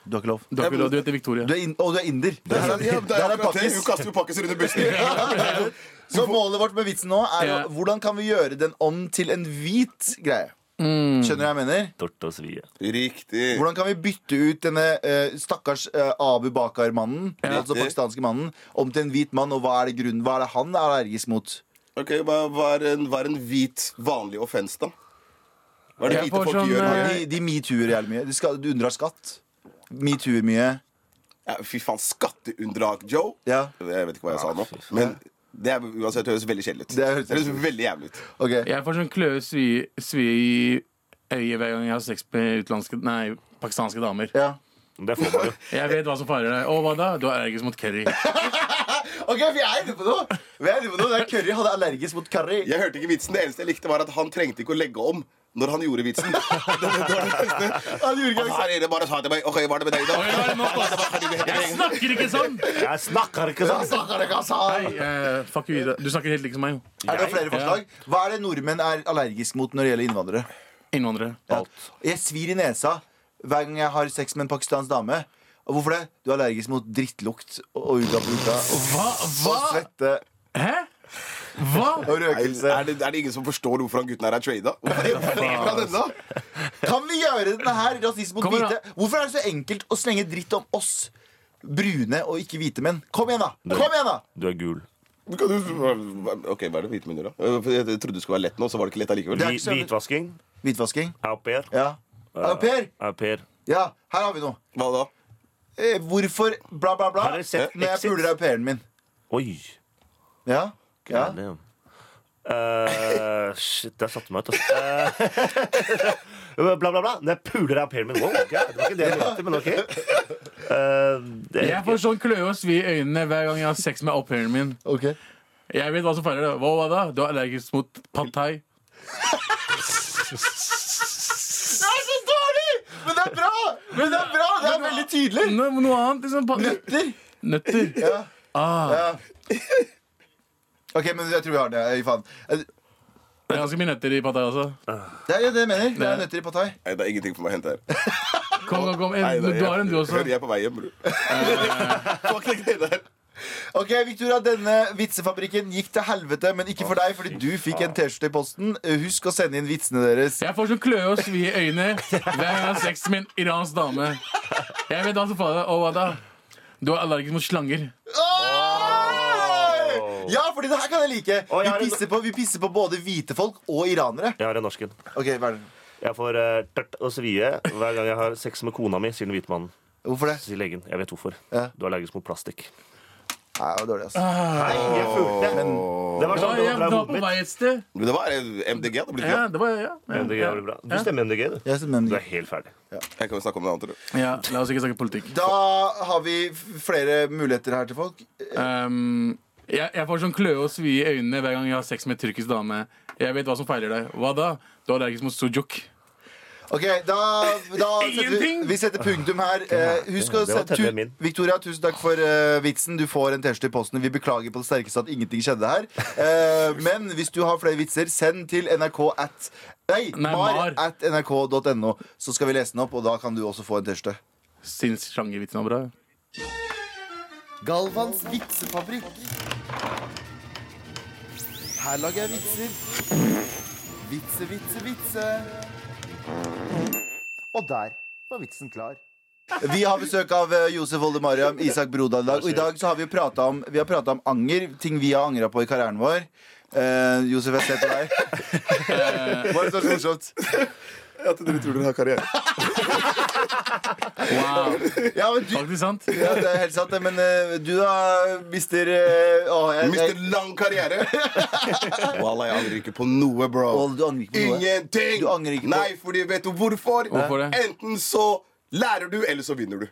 Du har ikke lov.
Du, har ikke lov. du heter Victoria.
Du er in og du er inder.
Det er, ja, det
Det
er
er
det.
pakkis.
Hun kaster jo pakkiser under bussen.
Så målet vårt med vitsen nå er jo hvordan kan vi gjøre den om til en hvit greie.
Mm.
Skjønner du hva jeg mener?
Tort og svie.
Riktig.
Hvordan kan vi bytte ut denne eh, stakkars eh, Abu Bakar-mannen, altså pakistanske mannen, om til en hvit mann, og hva er det grunnen? Hva er det han er allergisk mot?
Ok, Hva hva er en, hva er en hvit, vanlig offens, da? Hva er det
Jeg
hvite
får
folk
sånn,
gjør?
eh,
De, de metoo-er jævlig mye. De, skal, de unndrar skatt. Metooer mye.
Ja, fy faen, skatteunndrag, Joe.
Ja.
Jeg vet ikke hva jeg sa nå. Men det er uansett høres veldig kjedelig ut.
Det
Det
høres-
høres veldig jævlig ut.
Okay.
Jeg får sånn kløe svie, svi i øyet hver gang jeg har sex med utenlandske Nei, pakistanske damer.
Ja.
Det får man jo.
Jeg vet hva som farer deg. Å, hva da? Du er allergisk mot curry.
Ok, vi er inne på noe! Vi er inne på noe. Det er Curry hadde allergisk mot curry.
Jeg hørte ikke vitsen. Det eneste jeg likte, var at han trengte ikke å legge om. Når han gjorde vitsen. Var.
Han gjorde ikke
Her er det bare sa til meg OK, hva er det med deg, da?
Jeg snakker ikke sånn!
Jeg snakker ikke sånn!
Snakker ikke sånn.
Hei, uh, fuck you, Ida. Du snakker helt like som meg.
Er det flere forslag? Hva er det nordmenn er allergisk mot når det gjelder innvandrere?
Innvandrere.
Ja. Jeg svir i nesa hver gang jeg har sex med en pakistansk dame. Og hvorfor det? Du er allergisk mot drittlukt og ugapuka
Hva?
og
Hva?
svette
Hæ? Hva?
og røkelse.
Er det, er det ingen som forstår hvorfor han gutten her er trada?
Kan vi gjøre denne her rasisme mot hvite? Hvorfor er det så enkelt å slenge dritt om oss brune og ikke hvite menn? Kom igjen, da! Kom igjen da
Du er gul.
Kan du- OK, hva er det hvite menn gjør, da? Jeg trodde det skulle være lett nå, så var det ikke lett allikevel.
Hvi- Hvitvasking.
Hvitvasking?
Au pair.
Ja. Au pair?
Au pair.
Ja, her har vi noe.
Hva da?
Eh, hvorfor bla, bla, bla
Har dere sett
når jeg
Exit?
puler au pairen min?
Oi.
Ja? Ja.
Eh, shit, der satte du meg ut. Altså. Uh, bla, bla, bla. Når jeg puler au pairen min. Wow, okay. det var ikke det jeg mente, men OK. Uh, det,
Jeg får sånn kløe og svi i øynene hver gang jeg har sex med au pairen min.
Ok
Jeg vet hva som feiler det. Hva var det? Du er allergisk mot pad thai.
Det er så dårlig! Men det er bra! Men det er bra, det er veldig tydelig.
No, noe annet, liksom.
Nøtter.
Nøtter.
Ja.
Ah,
ja. OK, men jeg tror vi har det. i faen. Eh,
det er ganske mye nøtter i pad også.
Det er det jeg mener. Det er nøtter i patai.
Nei, det er ingenting for meg å hente her.
Kom, kom, kom.
Nei, det er-
du har en, du også.
Hør, Jeg er på vei hjem, bror. Fuck det greiene der.
Ok, Victoria, denne vitsefabrikken gikk til helvete, men ikke for deg, fordi du fikk en T-skjorte i posten. Eh, Husk å sende inn vitsene deres.
Jeg får sånn kløe og svi i øynene hver gang jeg har sex med en iransk dame. Jeg vet hva som faller. Og hva da? Du er allergisk mot slanger.
Ja, fordi det her kan jeg like.
Å,
Vi
jeg har en-
pisser på, vi pisser på både hvite folk og iranere.
Jeg har en norsken.
Ok, hva er det?
Jeg får uh, tørt og svie hver gang jeg har sex med kona mi, sier den hvite mannen.
Hvorfor det?
Sier legen. Jeg vet hvorfor.
Ja.
Du er allergisk mot plastikk.
Nei, det var dårlig, altså.
Nei, jeg fulgte.
Men
Det var sånn det var det
var
hodet
på
mitt.
vei et sted.
Men det var eh, MDG. Det blir
Ja, det var, ja, ja,
MDG
ja.
blir bra. Du stemmer MDG, du.
jeg stemmer
Du
MDG.
er helt ferdig.
Jeg kan jo snakke om det du.
Ja, la oss ikke snakke politikk.
Da har vi f- flere muligheter her til folk.
Um, jeg, jeg får sånn kløe og svi i øynene hver gang jeg har sex med en tyrkisk dame. Jeg vet hva som feiler deg. Hva da? Du er allergisk mot sujuk.
Ok, da, da setter vi,
Ingenting!
vi setter punktum her. Eh, husk å
Det var
sette. Victoria, tusen takk for eh, vitsen. Du får en T-skjorte i posten. Vi beklager på det sterkeste at ingenting skjedde her. Eh, men hvis du har flere vitser, send til nrk at Nei,
Nei,
mar
mar.
at nrk.no, så skal vi lese den opp, og da kan du også få en T-skjorte.
Syns sjangervitsen var bra.
Galvans vitsefabrikk. Her lager jeg vitser. Vitse, vitse, vitse. Og der var vitsen klar. Vi har besøk av eh, Josef Oldemariam, Isak Brodal i dag. Og i dag så har vi prata om, vi har pratet om anger. Ting vi har angra på i karrieren vår. Eh, Josef, jeg ser på deg. Bare det så morsomt?
At dere tror dere har karriere.
Wow,
Ja, men du,
Faktisk sant.
ja, det er helt sant, det. Men eh, du da, mister eh, å, jeg,
Mister
jeg,
lang karriere. Wallah, jeg angrer ikke på noe, bro.
Å, du angrer ikke på noe?
Ingenting!
Du angrer ikke på-
Nei, fordi vet du hvorfor?
Hvorfor det?
Enten så lærer du, eller så vinner du.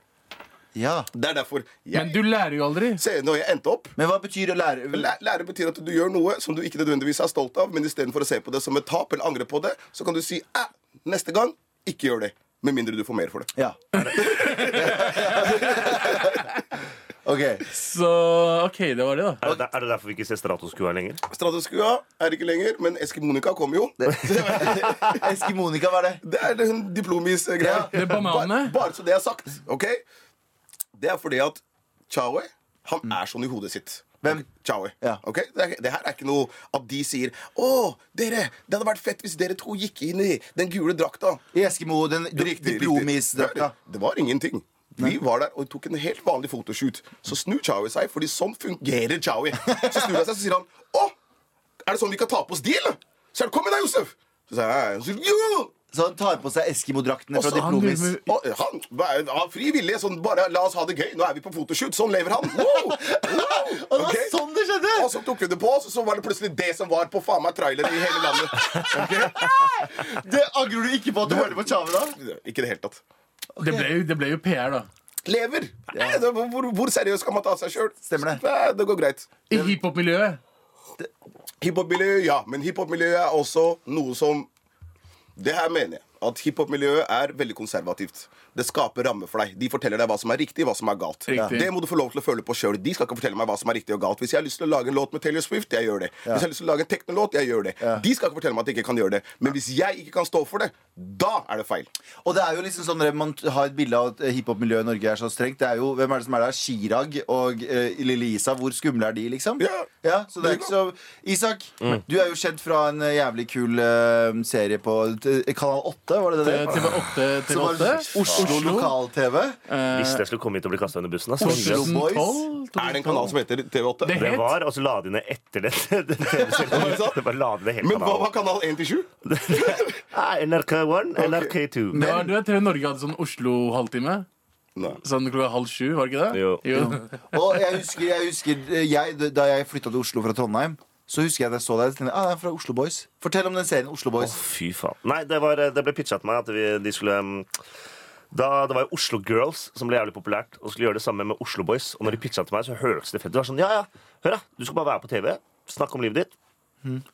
Ja.
Det er derfor.
Men
Jeg,
du lærer jo aldri.
Se, når jeg endte opp
Men hva betyr å lære?
Læ- Lære betyr at du gjør noe som du ikke nødvendigvis er stolt av, men istedenfor å se på det som et tap eller angre på det, så kan du si eh, neste gang, ikke gjør det. Med mindre du får mer for det.
Ja. OK.
Så OK, det var det, da.
Er det, er det derfor vi ikke ser Stratoskua lenger?
Stratoskua er ikke lenger, men Eskimonika kommer jo.
Eskimonika, hva er det?
Det er den diplomis-greia.
Det er bananene.
Bare, bare så det er sagt. ok? Det er fordi at Chaue, han er sånn i hodet sitt.
Hvem?
Chaui.
Ja.
Okay? Det, det her er ikke noe at de sier Å, dere, det hadde vært fett hvis dere to gikk inn i den gule drakta.
I Eskimo, den diplomisdrakta.
Det var ingenting. Vi var der og tok en helt vanlig fotoshoot. Så snur Chaui seg, fordi sånn fungerer Chaui. Så snur han seg så sier han Å, er det sånn vi kan ta på oss de, eller? Så er det, Kom igjen deg, Josef! Så sier jeg, jo!
Så han tar på seg Eskimo-draktene fra Diplomis.
Og han var av fri vilje. Sånn, bare la oss ha det gøy. Nå er vi på fotoshoot. Sånn lever han. Wow! Wow!
Og det var sånn det skjedde!
Og så tok vi det på oss, og så var det plutselig det som var på faen meg trailer i hele landet. Okay?
Det Angrer du ikke på at du hørte på Tjave da?
Ikke i det hele tatt.
Det ble, jo- det ble jo PR, da.
Lever! Nei, det, hvor, hvor seriøst kan man ta seg sjøl?
Stemmer det.
Nei, det går greit.
I hiphop-miljøet.
Hiphop-miljøet, ja. Men hiphop-miljøet er også noe som Det her mener jeg. At hiphop-miljøet er veldig konservativt. Det skaper rammer for deg. De forteller deg hva som er riktig, hva som er galt.
Riktig.
Det må du få lov til å føle på sjøl. De skal ikke fortelle meg hva som er riktig og galt. Hvis jeg har lyst til å lage en låt med Taylor Swift, jeg gjør det. Hvis jeg har lyst til å lage en teknolåt, jeg gjør det. De skal ikke fortelle meg at jeg ikke kan gjøre det. Men hvis jeg ikke kan stå for det, da er det feil.
Og det er jo liksom sånn når Man har et bilde av at hiphop-miljøet i Norge er så strengt. Det er jo, Hvem er det som er der? Chirag og uh, Lille Isa. Hvor skumle er de, liksom?
Ja.
så det er ikke så Isak, du er jo kjent fra en eh, jævlig kul uh, serie på eh, Kanal 8, var det det? det?
TV8
Som
TV8.
Oslo lokal-TV.
Visste jeg skulle komme hit og bli kasta under bussen. Altså.
Oslo Boys.
2012?
Er det en kanal som heter TV8?
Det
Det var, og så la de ned etter det. det, bare la de ned
Men hva var kanal 1 til 7?
Ah, NRK1, NRK2.
det var, du vet, TV Norge hadde sånn Oslo-halvtime.
Nei.
Sånn klokka halv sju, var det ikke det?
Jo.
Og jeg husker, jeg husker eh, jeg, Da jeg flytta til Oslo fra Trondheim, så husker jeg at jeg så deg og tenkte ah, det er fra Oslo Boys. Fortell om den serien Oslo Boys.
Fy faen. Nei, det, var, det ble pitcha til meg at vi, de skulle um, da, Det var jo Oslo Girls som ble jævlig populært, og skulle gjøre det samme med Oslo Boys. Og når de pitcha til meg, så hørtes det fett ut. Det var sånn, ja, ja, hør da, Du skal bare være på TV, snakke om livet ditt,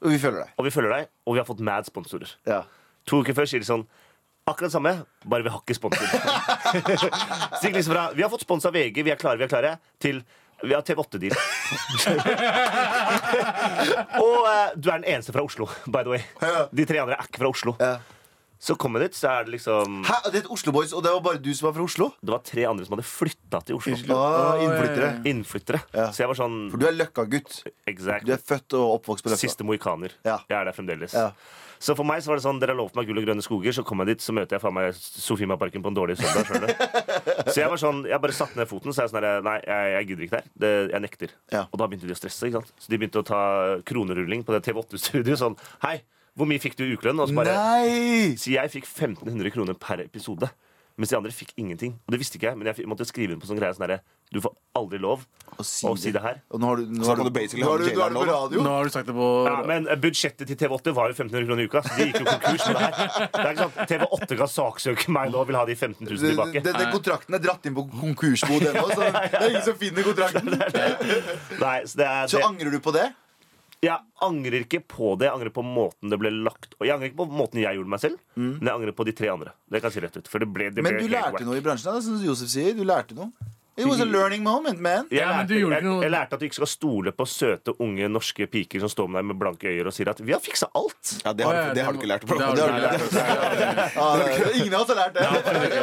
Og vi følger deg.
og vi følger deg, og vi har fått mad sponsorer.
Ja.
To uker før sier de sånn Akkurat samme, bare vi har ikke sponsor. Så liksom fra Vi har fått spons av VG, vi er klare, vi er klare, til vi har TV8-deal. og uh, du er den eneste fra Oslo, by the way. De tre andre er ikke fra Oslo.
Ja.
Så kom jeg dit, så er det liksom
Hæ, det het Oslo Boys, og det var bare du som var fra Oslo?
Det var tre andre som hadde flytta til Oslo.
Ah, innflyttere.
Innflyttere.
Ja.
Så jeg var sånn
For du er Løkka-gutt.
Exactly.
Du er født og oppvokst på Løkka.
Siste mohikaner.
Ja.
Jeg er der fremdeles.
Ja.
Så for meg så var det sånn, dere har lovt meg gull og grønne skoger, så kom jeg dit, så møter jeg faen meg Sofiemarparken på en dårlig søndag. Så jeg var sånn, jeg bare satte ned foten, så jeg sånn nei, jeg, jeg gidder ikke der. Det, jeg nekter.
Ja.
Og da begynte de å stresse. ikke sant? Så de begynte å ta kronerulling på det TV8-studioet. Sånn, hei, hvor mye fikk du i ukelønn? Og så bare,
Nei!
så jeg fikk 1500 kroner per episode. Mens de andre fikk ingenting. Og det visste ikke jeg, men jeg måtte skrive inn på sånn greie sånn Du får aldri lov
Å
å si det her.
Og nå har du, nå
Så
har du,
du basically
nå har
ha
du, nå er du
nå,
radio.
Nå har du sagt det på
Ja, men eh, budsjettet til TV8 var jo 1500 kroner i uka, så de gikk jo konkurs med det her. Det er ikke sant, TV8 kan saksøke meg nå og vil ha de 15 000 tilbake.
den, den kontrakten er dratt inn på konkursbo, den òg, så det er ingen som finner kontrakten.
Nei, så det er
Så angrer du på det?
Jeg angrer ikke på det. Jeg angrer på måten det ble lagt Og Jeg angrer ikke på måten jeg gjorde meg selv, men jeg angrer på de tre andre. Det kan jeg si rett ut. For det ble, det
Men du lærte noe i bransjen, da, som Josef sier. Du lærte noe. It was a learning moment, man.
Jeg,
Ja, men
lærte,
du gjorde
jeg,
ikke noe-
jeg lærte at du ikke skal stole på søte, unge norske piker som står med deg med blanke øyne og sier at 'vi har fiksa alt'.
Ja, det har, du- det har du ikke lært. Bro.
Ingen av oss har lært det.
Ja,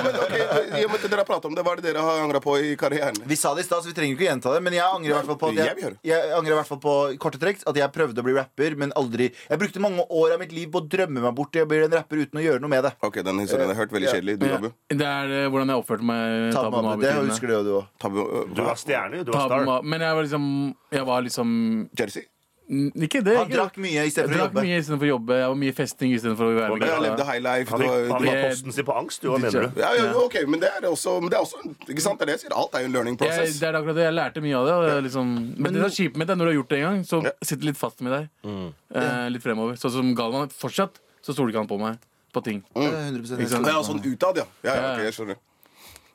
men, ok, i og med at dere har pratet om det, Hva er det dere har angra på i karrieren?
Vi sa det i stad, så vi trenger ikke å gjenta det. Men jeg angrer i hvert fall på
Jeg
jeg, angrer i hvert fall på korte trekk at jeg prøvde å bli rapper, men aldri Jeg brukte mange år av mitt liv på å drømme meg bort til å bli en rapper uten å gjøre noe med det.
Ok, den historien har jeg hørt. Veldig kjedelig. Du, Abu?
Det er eh, hvordan jeg oppførte meg.
Det husker du jo, du òg.
Tabu, øh,
Du var stjerne. Du var star.
Men jeg var liksom Jeg var liksom
Jersey?
N- Ikke det.
Han
ikke
drakk mye
Jeg
istedenfor å
drakk
jobbe.
mye istedenfor å jobbe. Jeg var mye festing istedenfor å være med
Jeg levde high life.
Han
var-
han
du,
posten sin på angst. Du, hva mener du?
ja, ja, ok, men det er også, men det er også Ikke sant? Det er det jeg sier. Alt er jo en learning
Jeg,
process.
det er akkurat det. Jeg lærte mye av det. Og det er liksom, men det er kjipt med det når du har gjort det en gang, så
Ja.
sitter det litt fast med deg.
Mm.
Eh, litt fremover. Sånn som Galvan. Fortsatt så stoler ikke han på meg på ting.
100%
Ikke sant?
Ja, sånn utad, ja. ja, ja ok, jeg skjønner.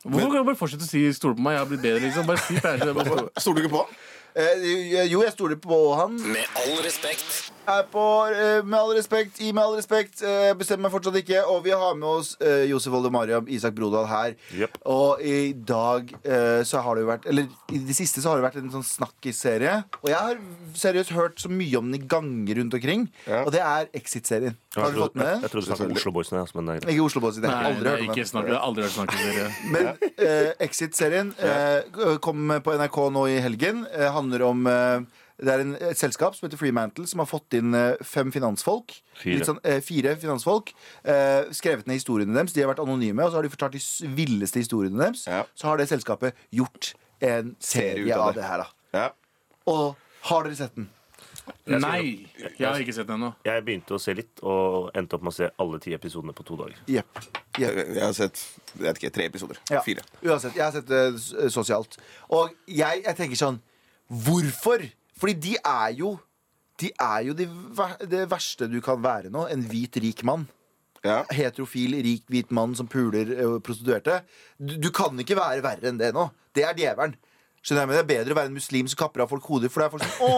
Hvorfor kan du bare fortsette å si 'stole på meg'? Jeg har blitt bedre, liksom. Bare si ferdig.
Stoler du ikke på han?
Eh, jo, jeg stoler på han.
Med all respekt.
Er på eh, Med all respekt, i med all respekt. eh, bestemmer meg fortsatt ikke. Og vi har med oss eh, Josef Olde Mariam, Isak Brodal her.
Jepp.
Og i dag eh, så har det jo vært Eller i det siste så har det vært en sånn snakkisserie. Og jeg har seriøst hørt så mye om den i ganger rundt omkring.
Ja.
Og det er Exit-serien. Har du fått
med jeg,
med
jeg trodde du snakket om Oslo Boys. Nei, Men det er.
Ikke Oslo Boys. Det har
jeg
aldri hørt om
ikke snakk. Jeg har aldri hørt snakkeserie.
Men eh, Exit-serien eh, kom på NRK nå i helgen. Eh, handler om eh, Det er en, et selskap som heter Freemantle, som har fått inn eh, fem finansfolk.
Fire.
Litt sånn, eh, fire finansfolk. Eh, skrevet ned historiene deres. De har vært anonyme, og så har de fortalt de villeste historiene deres.
Ja.
Så har det selskapet gjort en serie,
av
av
det.
det her, da.
Ja.
Og har dere sett den?
Nei! Jeg har ikke sett den ennå.
Jeg begynte å se litt, og endte opp med å se alle ti episodene på to dager.
Yep. Yep.
Jeg har sett jeg vet ikke, tre episoder.
Ja.
Fire.
Uansett, jeg har sett det sosialt. Og jeg, jeg tenker sånn Hvorfor? Fordi de er jo De er jo de, det verste du kan være nå. En hvit, rik mann.
Ja.
Heterofil, rik, hvit mann som puler prostituerte. Du, du kan ikke være verre enn det nå. Det er djevelen. Skjønner jeg, men Det er bedre å være en muslim som kapper av folk hoder. For det er folk som Å,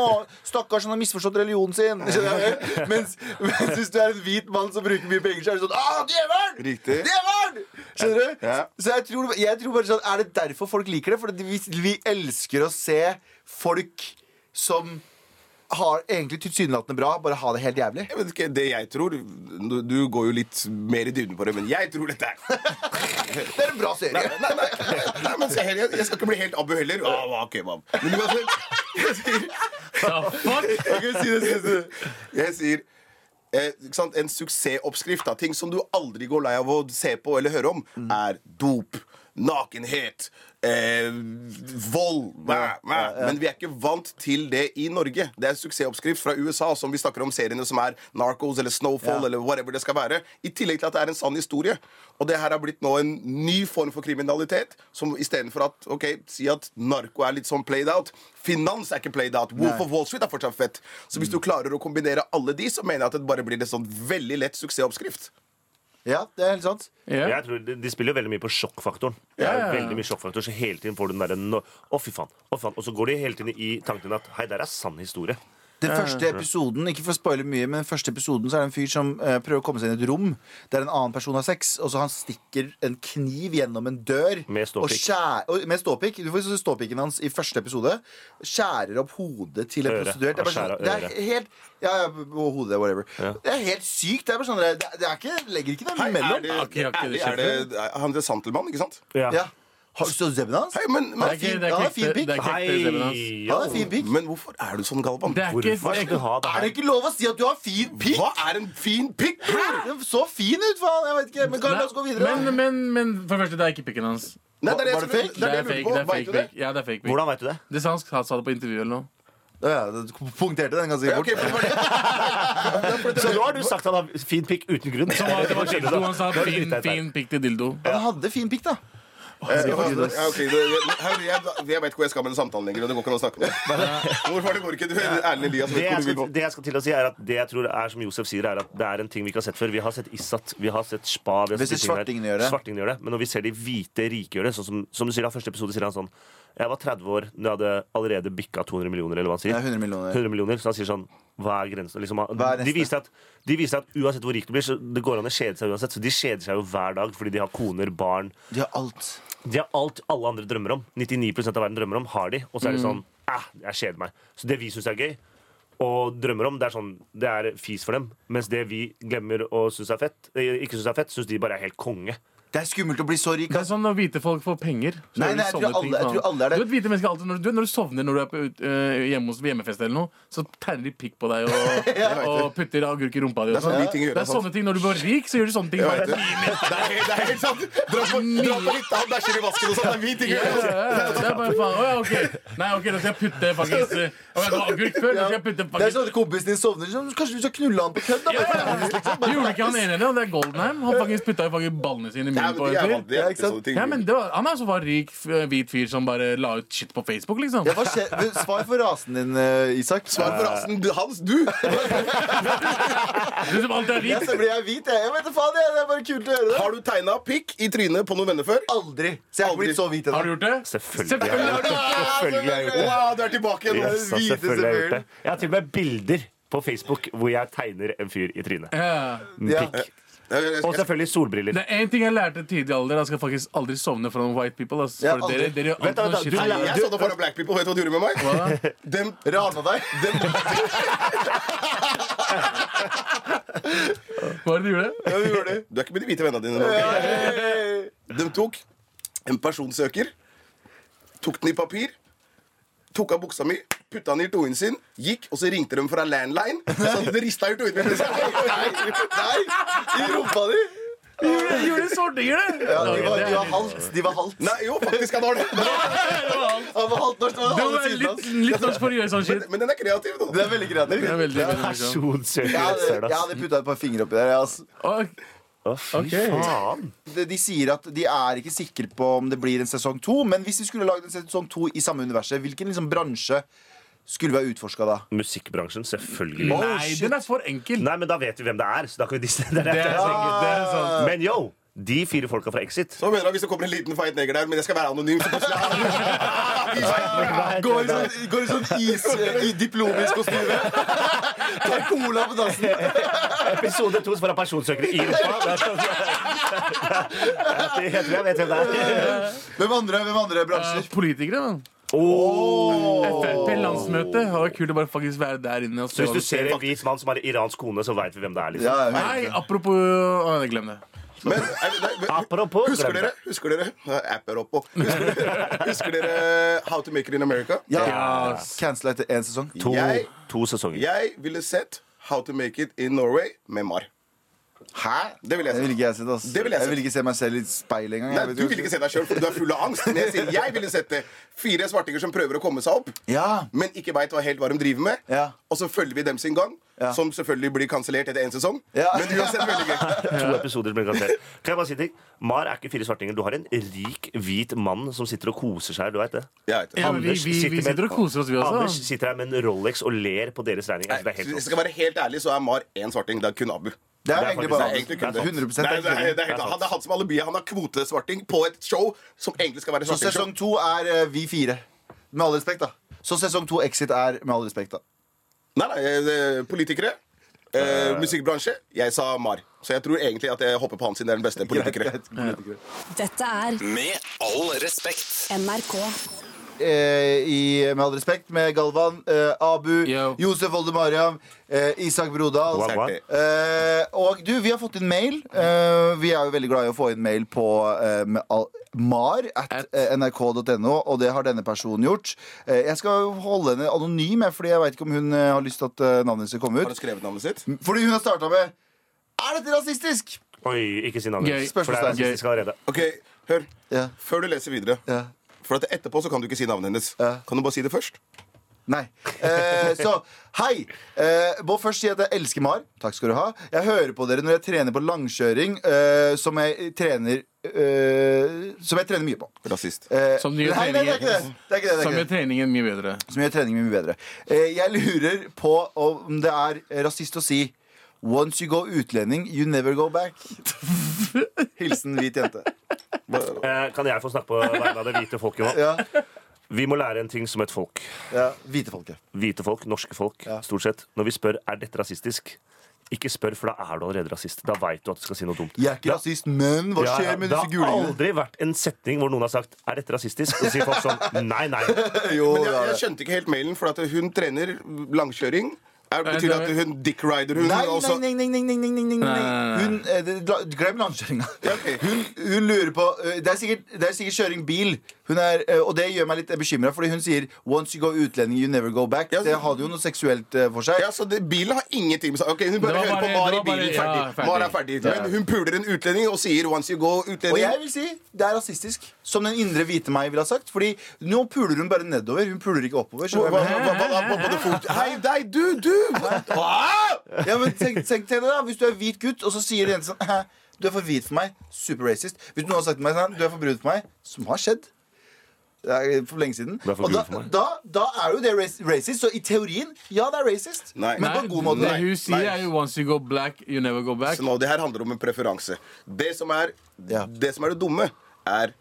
stakkars, han har misforstått religionen sin. Skjønner jeg? Mens, mens hvis du er en hvit mann som bruker mye penger, så er det sånn Å, djevelen! Djevelen! Skjønner du?
Ja.
Så jeg tror, jeg tror bare sånn Er det derfor folk liker det? Fordi vi, vi elsker å se folk som har egentlig tilsynelatende bra, bare ha det helt jævlig.
Jeg vet ikke, det jeg tror Du, du går jo litt mer i dybden på det, men jeg tror dette er
Det er en bra serie.
Nei, nei, nei men se her, jeg, jeg skal ikke bli helt Abu heller. Ah, ok, mam. Men uansett Jeg sier, jeg si det, si det. Jeg sier eh, ikke sant? En suksessoppskrift av ting som du aldri går lei av å se på eller høre om, er dop, nakenhet, eh, vold. Mæ, mæ. Men vi er ikke vant til det i Norge. Det er en suksessoppskrift fra USA, som vi snakker om seriene som er Narcos eller Snowfall
Ja.
eller whatever det skal være. I tillegg til at det er en sann historie. Og det her har blitt nå en ny form for kriminalitet. Som istedenfor at ok, si at narko er litt sånn played out. Finans er ikke played out. Wolf
Nei.
of Wall Street er fortsatt fett. Så hvis du klarer å kombinere alle de, så mener jeg at det bare blir en sånn veldig lett suksessoppskrift.
Ja, det er helt sant.
Ja.
Jeg tror de, de spiller jo veldig mye på sjokkfaktoren. Det er veldig mye sjokkfaktor Så hele tiden får du den derre Å, fy faen. Å, fy faen. Og så går de hele tiden i tanken at hei, der er sann historie.
Den første episoden, ikke for å spoile mye, men den første episoden så er det en fyr som eh, prøver å komme seg inn i et rom der en annen person har sex, og så han stikker en kniv gjennom en dør.
Med ståpikk.
Og og, med ståpikk. Du får se ståpikken hans i første episode. Skjærer opp hodet til en
Øre.
prostituert. Det er, bare
Han
sånn, det er helt ja, ja, og hodet, whatever.
Ja.
Det er helt sykt. Det er bare sånn, det, det er ikke, legger ikke
dem
imellom.
er det,
er det, er ikke det
er det er han er Santelmann, ikke sant?
Ja.
Ja. Har du zebben hans?
Hei, men,
Det
men,
er ikke, det er
Han har
ikke
fin
ekte-
pikk.
det er ikke ekte stemmen hans.
Hei,
Han har fin pikk.
men hvorfor er du sånn, Galvan?
Det er
Hvorfor skal du ha det
Er
her?
det ikke lov å si at du har fin pikk?
Hva er en fin pikk? bror?
Den så fin ut, faen! Jeg vet ikke. Men kan, la oss gå videre. da.
Men, men, men for det første, det er ikke pikken hans.
Nei, det er det,
Var det fake?
det er det jeg
fake.
lurer på.
Det er
Vet
fake
du det?
Ja, det er fake pick.
Hvordan vet du det?
Det sa han, sa det på intervju eller noe.
Ja, du punkterte den ganske
Ja,
fort.
ok, for det var det.
Så nå har du sagt han har fin pikk uten grunn.
Som var, det var dildo. Han sa
Det var
fin,
litt teit.
fin pikk til dildo.
Han hadde fin pikk, da.
Ja, ok, det- hør, jeg, jeg vet ikke hvor jeg skal med den samtalen lenger. Og det går ikke an å snakke med det. Hvorfor det går ikke? Du Erlend Elias.
Det
Vet
jeg,
hvor du vil
skal,
gå.
det jeg skal til å si er at Det jeg tror er som Josef sier, er at det er en ting vi ikke har sett før. Vi har sett Issat, vi har sett Spa Vi har sett
ser
de tingene
svartingene gjør det.
Svartingene gjør det. Men når vi ser de hvite rike gjøre det, sånn som, som du sier i første episode, sier han sånn Jeg var 30 år da jeg hadde allerede bikka 200 millioner, eller hva han sier.
Ja, 100 millioner.
100 millioner, Så han sier sånn Hva er grensen? Liksom, de, viser at, de viser at uansett hvor rik du blir, så det går an å kjede seg uansett. Så de kjeder seg jo hver dag fordi de har koner, barn.
De har alt.
De har alt alle andre drømmer om. 99% av verden drømmer om, har de. Og så er det sånn Æh, Jeg kjeder meg. Så det vi syns er gøy, og drømmer om, det er sånn Det er fis for dem. Mens det vi glemmer og syns er fett, eh, ikke syns er fett, syns de bare er helt konge.
Det er skummelt å bli så rik.
Det er sånn når hvite folk får penger. så
Nei, nei, jeg tror alle-
ting
jeg tror alle er det.
Du vet, hvite mennesker alltid, når, du, når du sovner når du er på, ut- øh, hjemme hos hjemmefest eller noe, så tegner de pikk på deg og, og putter agurk i rumpa di.
Det er sånn de ting gjør,
Det er sånne ting Når du blir rik, så gjør du sånne ting. Bare,
det. Det er det er helt sant. Dra på, dra på hytta og bæsjer i vasken og sånn. Det er vi ting
ja, ja, ja. Det er bare faen. Å ja, OK. Nei, ok, da skal jeg putte faktisk Å, jeg hadde agurk før. Da skal jeg putte
Det er sånn at kompisen din sovner. Sånn, kanskje du skal knulle han på kødd? da?
ja, ja.
liksom.
Gjorde ikke han
enig
ene det? Det er Goldenheim. Han faktisk putta jo faktisk ballene sine i
Ja,
på en fyr.
Ja, ikke
ikke
sant?
Ja, men det var, Han er altså bare rik, hvit fyr som bare la ut shit på Facebook, liksom.
Ja, hva skjer? Men Svar for rasen din, eh, Isak.
Svar for rasen du- hans, du!
Du som alltid er
Ja,
rik.
så blir jeg hvit, jeg. Jeg vet da faen, jeg. Det er bare kult å høre det.
Har du tegna pikk i trynet på noen venner før?
Aldri. Så jeg har ikke blitt så hvit
Har du
ennå.
gjort det?
Selvfølgelig.
Selvfølgelig har du gjort det.
Selvfølgelig har jeg gjort det.
Wow, du er tilbake igjen!
Yes,
hvite
selvfølgelig har jeg gjort det. Jeg har til og med bilder på Facebook hvor jeg tegner en fyr i trynet.
Ja.
Ja.
Pikk. Og selvfølgelig solbriller.
Det er én ting jeg lærte tidlig alder. Jeg skal faktisk aldri sovne foran white people. Altså.
Ja,
dere, dere gjør
vent
noe
du
som
Jeg det foran Black People. Vet du hva de gjorde med meg?
Hva?
Dem,
Rana deg.
Hva er det du gjorde?
Ja, du gjorde det.
du er ikke med de hvite vennene dine nå. De tok en personsøker, tok den i papir, tok av buksa mi, putta den i toen sin, gikk, og så ringte de fra landline. Så det rista i toen min.
Nei, nei, i rumpa di.
Gjorde, sortinger, det!
Ja, de var, de var halvt. De var halvt.
Nei, jo, faktisk han var det.
Han var halvt norsk. Det var
litt, litt norsk for å gjøre sånn shit.
men den er kreativ, da.
Det er veldig kreativ.
Det er veldig, veldig
veldig.
Jeg hadde putta et par fingre oppi der. jeg, Altså.
Å, fy
Ok.
faen.
De, de sier at de er ikke sikre på om det blir en sesong to. Men hvis de skulle lagd en sesong to i samme universet, hvilken liksom bransje skulle vi ha utforska da?
Musikkbransjen, selvfølgelig.
Nei, den er for enkel.
Nei, men da vet vi hvem det er. Så da kan vi disse. Det er
Det er
rett.
sant. Det er sant.
Men yo, de fire folka fra Exit
Så mener han hvis det kommer en liten feit neger der, men jeg skal være anonym. Så plutselig
Går i sånn, går i sånn is, i diplomisk kostyme. Tar cola på dassen.
Episode to for personsøkere i Europa. Det er sånn- Jeg tror jeg vet hvem det er.
Hvem andre, hvem andre
Eh,
bransjer?
Politikere, man.
Oh.
Frp-landsmøte. Det var kult å bare faktisk være der inne. Og
Så hvis du ser en hvit mann som har iransk kone, så veit vi hvem det er. liksom
ja,
Nei, apropos glem det.
Men, er, det-
Apropos
Husker dere, husker dere Apropos. Husker dere, husker dere How to make it in America?
ja.
Yes.
Cancela etter én sesong.
To,
Jeg-
to sesonger.
Jeg ville sett How to make it in Norway med Mar.
Hæ?
Det vil jeg
Det vil jeg sett. ass.
Det vil jeg
jeg vil ikke se meg selv i speilet engang.
Nei, du vil ikke se deg sjøl, for du er full av angst. Men jeg sier jeg ville sett det. Fire svartinger som prøver å komme seg opp,
Ja.
men ikke veit helt hva de driver med.
Ja.
Og så følger vi dem sin gang,
Ja.
som selvfølgelig blir kansellert etter én sesong.
Ja.
Men uansett veldig gøy.
To episoder blir kansellert. Kan jeg bare si ting? Mar er ikke fire svartinger. Du har en rik, hvit mann som sitter og koser seg her. Du vet det?
Vi,
Anders
vi,
sitter
vi sitter og koser oss, vi
Anders sitter her med en Rolex og ler på deres regning. Altså, det er
Hvis jeg skal være helt ærlig, så er Mar én svarting. Det er kun Abu.
Det er
Det er
egentlig bare
det er egentlig kun det.
100
Det er, det er, det
Det
han, er han som alibi. Han har kvotesvarting på et show som egentlig skal være
Så sesong to er uh, vi fire. Med all respekt, da. Så sesong to Exit er med all respekt, da.
Nei, nei, eh, politikere. Eh, musikkbransje. Jeg sa Mar. Så jeg tror egentlig at jeg hopper på han siden det er den beste politikere.
Dette er
Med all respekt.
NRK.
Eh, i Med all respekt med Galvan, eh, Abu,
Yo.
Josef Voldemariam, eh, Isak Brodal.
Wow, wow.
Eh, og du, vi har fått inn mail. Eh, vi er jo veldig glad i å få inn mail på eh, med all, mar at
At.
eh, nrk.no, og det har denne personen gjort. Eh, jeg skal holde henne anonym, jeg, fordi jeg veit ikke om hun eh, har lyst til at eh, navnet skal komme
Har
ut.
du skrevet navnet sitt?
Fordi hun har starta med Er dette rasistisk?
Oi, ikke si navnet.
Gøy.
For det er
Spørsmålstegn.
rasistisk allerede.
Ok, hør.
Ja.
Før du leser videre.
Ja.
For at etterpå så kan du ikke si navnet hennes.
Ja.
Kan du bare si det først?
Nei. Eh, så hei. Eh, må først si at jeg elsker Mar. Takk skal du ha. Jeg hører på dere når jeg trener på langkjøring, eh, som jeg trener eh, Som jeg trener mye på.
Rasist.
Eh,
Som gjør
er er er
treningen mye bedre.
Som gjør treningen mye bedre. Eh, jeg lurer på om det er rasist å si Once you go utlending, you never go back. Hilsen hvit jente.
Eh, kan jeg få snakke på vegne av det hvite folket nå?
Ja,
Vi må lære en ting som et folk.
ja, Hvite folket.
Hvite folk, norske folk,
Ja.
stort sett. Når vi spør er dette rasistisk, ikke spør, for da er du allerede rasist. Da veit du at du skal si noe dumt.
Jeg er ikke rasist, men hva
Ja,
skjer med
det har aldri vært en setning hvor noen har sagt er dette rasistisk, og så sier folk sånn nei, nei.
Jo,
Men jeg, jeg skjønte ikke helt mailen, for at hun trener langkjøring. Er, betyr det at hun dick rider hun
Nei,
også?
nei, nei, nei, nei, nei, nei, nei, nei. Hun, eh, det- la- Glem
landkjøringa.
Hun, hun lurer på eh, det er, sikkert, det er sikkert kjøring bil. Hun er, eh, og det gjør meg litt bekymra, fordi hun sier 'once you go utlending, you never go back'.
Ja,
Det hadde jo noe seksuelt eh, for seg.
Ja, så det, Bilen har ingenting med seg Ok, Hun bare
Det
hører på
Mari
Mar i bilen.
ja,
Ferdig. Mari er ferdig. Men hun puler en utlending og sier 'once you go utlending'.
Og jeg vil si det er rasistisk, som den indre hvite meg ville ha sagt. Fordi nå puler hun bare nedover. Hun puler ikke oppover. Du
hva,
hva
hva, hva, hva, på det fot? Hei, deg, du, du! Hva?
Ja, men tenk, tenk, deg da Hvis du er hvit gutt, og så sier de sånn «Hæ, Du er for hvit for meg. Super racist. Hvis noen har sagt til meg sånn Du er for brun for meg. Som har skjedd. For lenge siden.
Er for
Og da,
for meg.
da, da er jo det racist. Så i teorien, ja, det er racist.
Nei.
Men på en god måte.
Det hun sier, er jo 'once you go black, you never go back'.
Så nå, det her handler om en preferanse. Det som er
Ja.
det, som er det dumme, er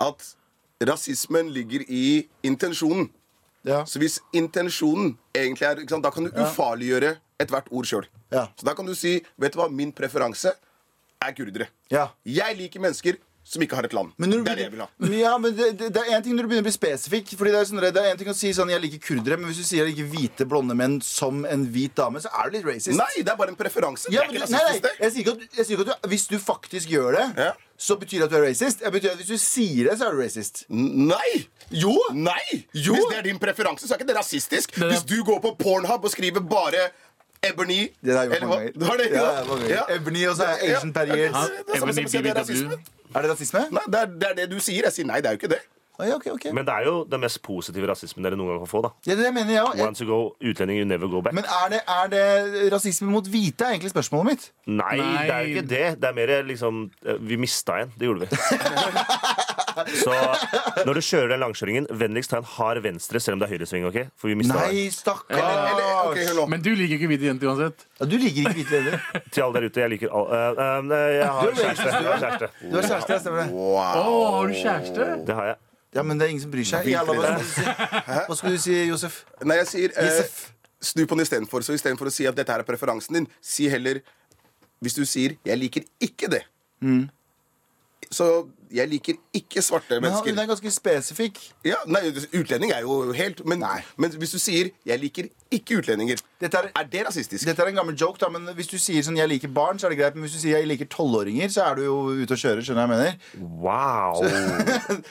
at rasismen ligger i intensjonen.
Ja.
Så hvis intensjonen egentlig er ikke sant, Da kan du ufarliggjøre ethvert ord sjøl.
Ja.
Så da kan du si Vet du hva, min preferanse er kurdere.
Ja.
Jeg liker mennesker som ikke har et land.
Men når du
det er det jeg vil ha.
Ja, men det, det, det er en ting når du begynner å bli spesifikk. Fordi Det er sånn, det er en ting å si sånn, jeg liker kurdere, men hvis du sier jeg liker hvite, blonde menn som en hvit dame, så er du litt racist.
Nei, det er bare en preferanse.
Ja,
det
men
er ikke
nei, nei,
rasistisk,
jeg sier ikke at, sier ikke at du, Hvis du faktisk gjør det,
Ja.
så betyr det at du er racist. Jeg betyr at Hvis du sier det, så er du racist.
Nei!
Jo!
Nei!
Jo!
Hvis det er din preferanse, så er ikke det rasistisk.
Det
Hvis du går på Pornhub og skriver bare Ebony
Det har jeg mange ganger. Ebony og så er Asian
Ja.
Perrier.
Ja, det er det er rasisme.
Er det rasisme?
Nei, det er, det er det du sier. Jeg sier nei, det er jo ikke det.
Å, ja, okay, okay.
Men det er jo den mest positive rasismen dere noen gang kan få. da
Ja, det mener jeg.
Once you go utlending, you never go back.
Men er det, er det rasisme mot hvite, er egentlig spørsmålet mitt.
Nei,
Nei.
det er jo ikke det. Det er mer liksom eh, Vi mista en. Det gjorde vi. Så når du kjører den langkjøringen, vennligst ta en hard venstre selv om det er høyresving. ok? For vi mistet
Nei,
Eller,
stakkars.
eller, ok, hør nå.
Men du liker ikke hvite jenter uansett.
Ja, du liker ikke hvite jenter.
en. Til alle der ute, jeg liker all, eh, eh, Jeg har
Du er
kjæreste. Jeg har kjæreste.
Du har kjæreste, ja, stemmer det.
Wow.
Å, har du kjæreste?
Det har jeg.
Ja, men det er ingen som bryr seg. Jævla, hva, skulle du si? hva skulle du si, Josef?
Nei, jeg sier eh,
Josef.
Snu på den istedenfor. Så istedenfor å si at dette her er preferansen din, si heller Hvis du sier 'jeg liker ikke det', så jeg liker ikke svarte
Men han,
mennesker.
hun er ganske spesifikk.
Ja, nei, Utlending er jo helt men, men hvis du sier 'jeg liker ikke utlendinger',
Dette er-
er det rasistisk?
Dette er en gammel joke, da, men hvis du sier sånn 'jeg liker barn', så er det greit. Men hvis du sier 'jeg liker tolvåringer', så er du jo ute og kjører. Skjønner du hva jeg mener?
Wow.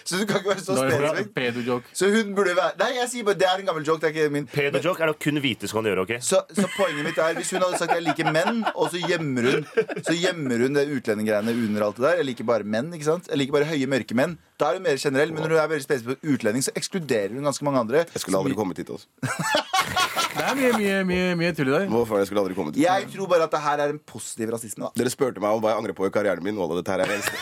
Så du kan ikke være så spesifikk.
pedo-joke.
Så hun burde være Nei, jeg sier bare det er en gammel joke. Det er ikke min.
Pedo-joke er det kun hvite som kan gjøre, OK?
Så, så poenget mitt er Hvis hun hadde sagt 'jeg liker menn', og så gjemmer hun Så gjemmer hun det utlendinggreiene under alt det der. Jeg liker bare menn. ikke sant? Jeg liker bare høye, mørke menn. Da er hun mer generell. Men når du er veldig spesifikk på utlending, så ekskluderer hun ganske mange andre.
Jeg skulle aldri kommet hit. Også.
Det er mye, mye, mye, mye tull i dag.
Hvorfor? Jeg skulle aldri kommet hit.
Jeg tror bare at det her er en positiv rasisme. da
Dere spurte meg om hva jeg angrer på i karrieren min. Og dette her er det eneste.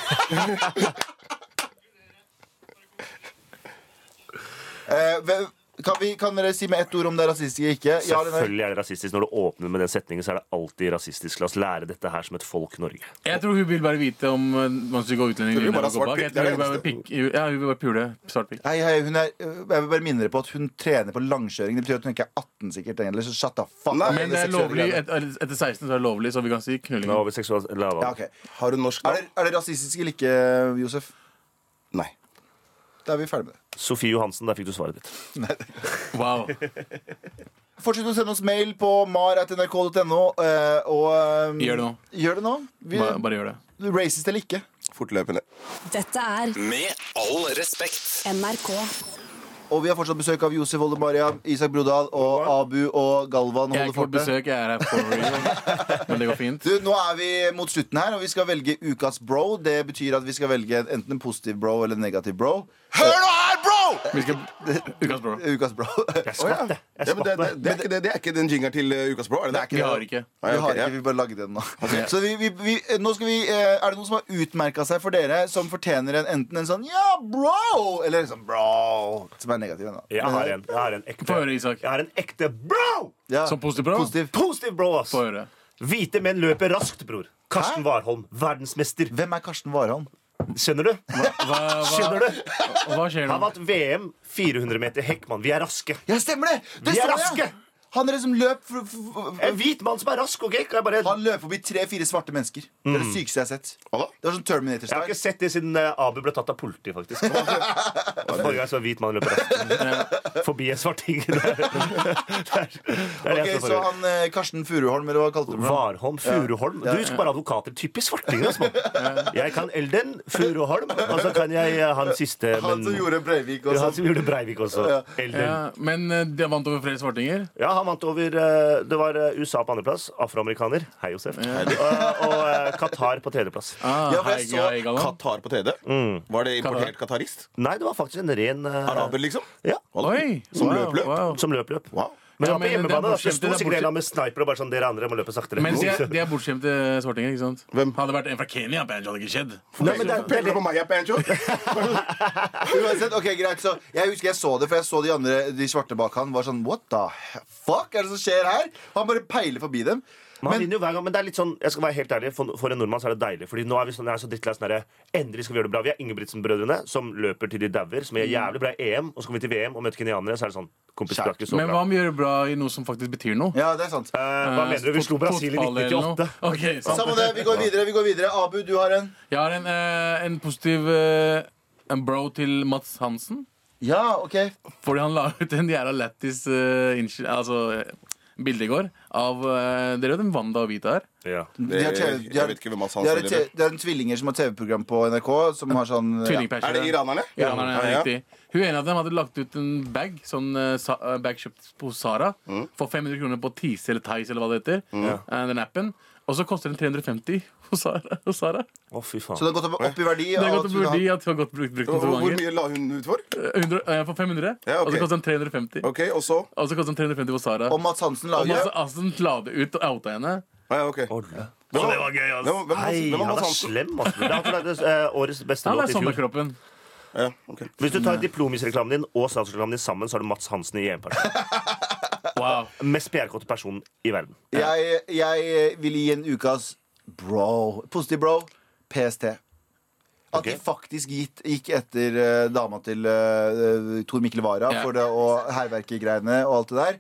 eh, hvem- kan, vi, kan dere si med ett ord om det er rasistisk eller ikke? Ja?
Selvfølgelig er det rasistisk. Når du åpner med den setningen, så er det alltid rasistisk. La oss lære dette her som et folk Norge.
Jeg tror hun vil bare vite om uh, man skal gå utlending
Hun vil bare svart
bak.
pikk,
Jeg
det er
tror hun vil Ja, hun vil bare pule. Svart pikk.
Hei, hei, hun er, jeg vil bare minne dere på at hun trener på langkjøring. Det betyr at hun ikke er 18 sikkert egentlig. Så shut the fuck
Nei.
Men det er lovlig et, etter 16 så er det lovlig, så vi kan si knulling.
Over seksual.
Ja, okay.
Har hun norsk
er,
navn?
det, er det rasistisk eller ikke, Josef?
Nei.
Da er vi ferdig med det.
Sofie Johansen, der fikk du svaret ditt.
Wow.
Fortsett å sende oss mail på mar.nrk.no. eh, og eh,
Gjør det nå.
Gjør det nå. Vi,
Bare, bare gjør det.
Racist eller ikke.
Fortløpende.
Dette er
Med all respekt.
NRK.
Og vi har fortsatt besøk av Josef Oldemaria, Isak Brodal og Abu og Galvan.
Jeg er ikke på besøk, jeg er her for real. Men det går fint.
Du, nå er vi mot slutten her, og vi skal velge ukas bro. Det betyr at vi skal velge enten en positiv bro eller en negativ bro. Hør nå
Ukas bro.
Ukas bro.
Jeg skvatt, det. Jeg
Ja, men det, det, det, er ikke, det, er ikke den jingeren til uh, Ukas Bro? Er det?
Vi har ikke.
Nei,
Vi har ikke, vi bare lagde den nå. Så vi, vi, vi, nå skal vi eh, Er det noen som har utmerka seg for dere, som fortjener en, enten en sånn ja, bro, eller sånn bro, som er negativ? Da.
Jeg har en, jeg har en ekte
Få høre, Isak.
Jeg har en ekte bro!
Ja.
Som positiv bro?
Positiv.
Positiv bro, ass.
Få høre.
Hvite menn løper raskt, bror. Karsten
Varholm,
Warholm, verdensmester.
Hvem er Karsten Warholm?
Skjønner du?
Hva, hva,
Skjønner du?
hva skjer
Han
nå?
vant VM 400 meter hekkmann. Vi er raske.
Ja, stemmer det! Det
Vi er raske.
Han er liksom løp for, for, for,
En hvit mann som er rask. ok? Kan jeg bare...
Han løp forbi tre-fire svarte mennesker. Det er det sykeste jeg har sett.
Hva da?
Det var sånn
Jeg har
Terminator-style.
ikke sett det siden eh, Abu ble tatt av politiet, faktisk. Forrige gang så var hvit mann løp raskt. Forbi en svarting. Det er det, er, det, er det
Ok,
jeg
så han eh, Karsten Furuholm, eller hva kalte du ham?
Varholm, Furuholm. Du husker bare advokater. Typisk svartinger. Altså. Jeg kan Elden, Furuholm, og så kan jeg eh, han siste
Han
men,
som gjorde Breivik og
Ja, han
sånn.
som gjorde Breivik også.
Ja.
Elden.
Ja, men eh, de vant over flere svartinger.
Ja, han vant over eh, Det var eh, USA på andreplass. Afroamerikaner. Hei, Josef. Og, og eh, Qatar på tredjeplass.
Ah,
Ja, for jeg
hei,
så
hei,
Qatar på tredje? Var det importert qatarist?
Nei, det var faktisk en ren
Araber, liksom?
Ja,
Oi!
Som løp-løp. Wow,
wow.
som løp løp.
Wow.
Men på
det er
hjemmebane da, sto
er
sikkert en med sniper og bare sånn Dere andre må løpe saktere.
Men de er, de er bortskjemte svartinger, ikke sant?
Hvem?
Hadde det vært en fra Kenya, banjo hadde ikke skjedd.
Nei, men det er-
Peker du på meg, jeg, Banjo?
Uansett, ok, greit så Jeg husker jeg så det, for jeg så de andre De svarte bak han var sånn What the fuck er det som skjer her? Han bare peiler forbi dem.
Men han
Men
vinner jo hver gang, men det er litt sånn, jeg skal være helt ærlig For, for en nordmann så er det deilig. Fordi nå er vi sånn, jeg er så drittlei sånn Endelig skal vi gjøre det bra. Vi er Ingebrigtsen-brødrene som løper til de dauer. Som gjør jævlig bra i EM. Og så kommer vi til VM og møter kenyanere. Så er det sånn Kompis, det er ikke så
Men hva om vi gjør det bra i noe som faktisk betyr noe?
ja, det er sant.
Eh, hva mener du? Vi slo
Fot-
Brasil i
fotball
1998.
Okay.
Samme det, vi går videre. vi går videre Abu, du har en.
Jeg har en, eh, en positiv eh, En bro til Mats Hansen.
Ja, ok.
Fordi han la ut en jævla lættis uh, altså, eh, bilde i går av uh, Dere vet hvem Wanda og Vita er?
Ja.
De har TV, de
Jeg
har,
vet ikke hvem
et
er.
te- det er en tvillinger som har TV-program på NRK, som har sånn ja.
Er det iranerne?
Iranerne,
Ja, ja.
riktig. Hun ene av dem hadde lagt ut en bag Sånn eh, sa, eh, bag kjøpt på Sara for 500 kroner på Tise eller Tice eller hva det heter. eh, den appen. Og så koster den 350 hos Sara. Hos Sara.
Å, fy faen.
Så det har gått opp, opp i verdi.
Det har
gått
opp
i
å vurdere at hun har gått brukt, brukt den to
Hvor
ganger.
mye la hun ut for?
Eh, 100, eh, for 500,
Ja, ok.
og så koster den 350.
Ok, Og så?
Og så koster den 350 hos Sara.
Og Mats Hansen lager
Mads Hansen la det ut og outa henne.
Ah, ja, ok. Hvem
det var gøy, ass.
Hvem, hvem,
Hei,
hvem var
han er
Hansen?
slem, altså. Det er akkurat det, eh, årets beste
Han
låt
er
i fjor.
sommerkroppen.
Ja, ok.
Hvis du tar Diplomis-reklamen din og statsreklamen din sammen, så har du Mats Hansen i én person.
Wow.
Mest PR-kåte person i verden.
Jeg, jeg vil gi en ukas bro. Positiv bro. PST. At de faktisk gitt, gikk etter uh, dama til uh, Tor Mikkel Wara
Ja.
for det og hærverkergreiene og alt det der.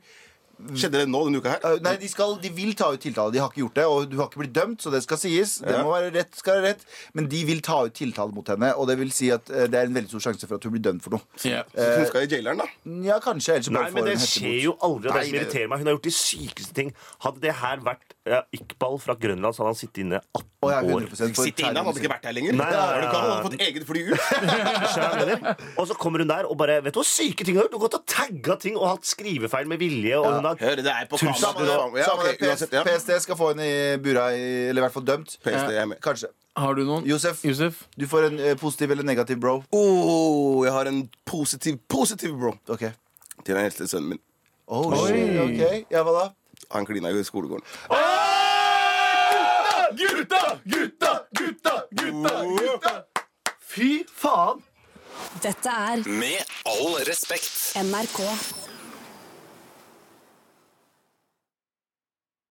Skjedde det nå denne uka her?
Eh, nei, de, skal, de vil ta ut tiltale. De har ikke gjort det, og du har ikke blitt dømt, så det skal sies. Det
Ja.
må være rett, skal være rett. Men de vil ta ut tiltale mot henne, og det vil si at eh, det er en veldig stor sjanse for at hun blir dømt for noe.
Ja.
Så hun skal i jaileren, da?
Ja, kanskje.
Nei, men det skjer jo aldri. Det
Nei,
som
det-
irriterer meg Hun har gjort de sykeste ting. Hadde det her vært ja, Iqbal fra Grønland, så hadde han sittet inne 18
oh, ja,
år.
100%
Sitte inne, han hadde ikke vært her lenger.
Nei, nei, nei,
du klar? Han hadde fått eget fly ut.
Du? Og så kommer hun der og bare Vet du hva syke ting har gjort? Hun har gått og tagga ting og hatt skrivefeil med vilje. Og hun har
Hør, det er på
Tusen.
Ja,
Samme
ok,
det. PS,
uansett, ja.
PST skal få henne i bura, eller i hvert fall dømt.
PST er med.
Kanskje.
Har du noen?
Josef,
Josef?
du får en eh, positiv eller negativ bro.
Oh, jeg har en positiv, positiv bro
Ok.
til den eldste sønnen min.
Oh,
Oi.
shit, ok. Ja, hva da?
Han klina jo i skolegården.
Gutta! Gutta! Gutta! Gutta! gutta.
Fy faen!
Dette er
Med all respekt.
NRK.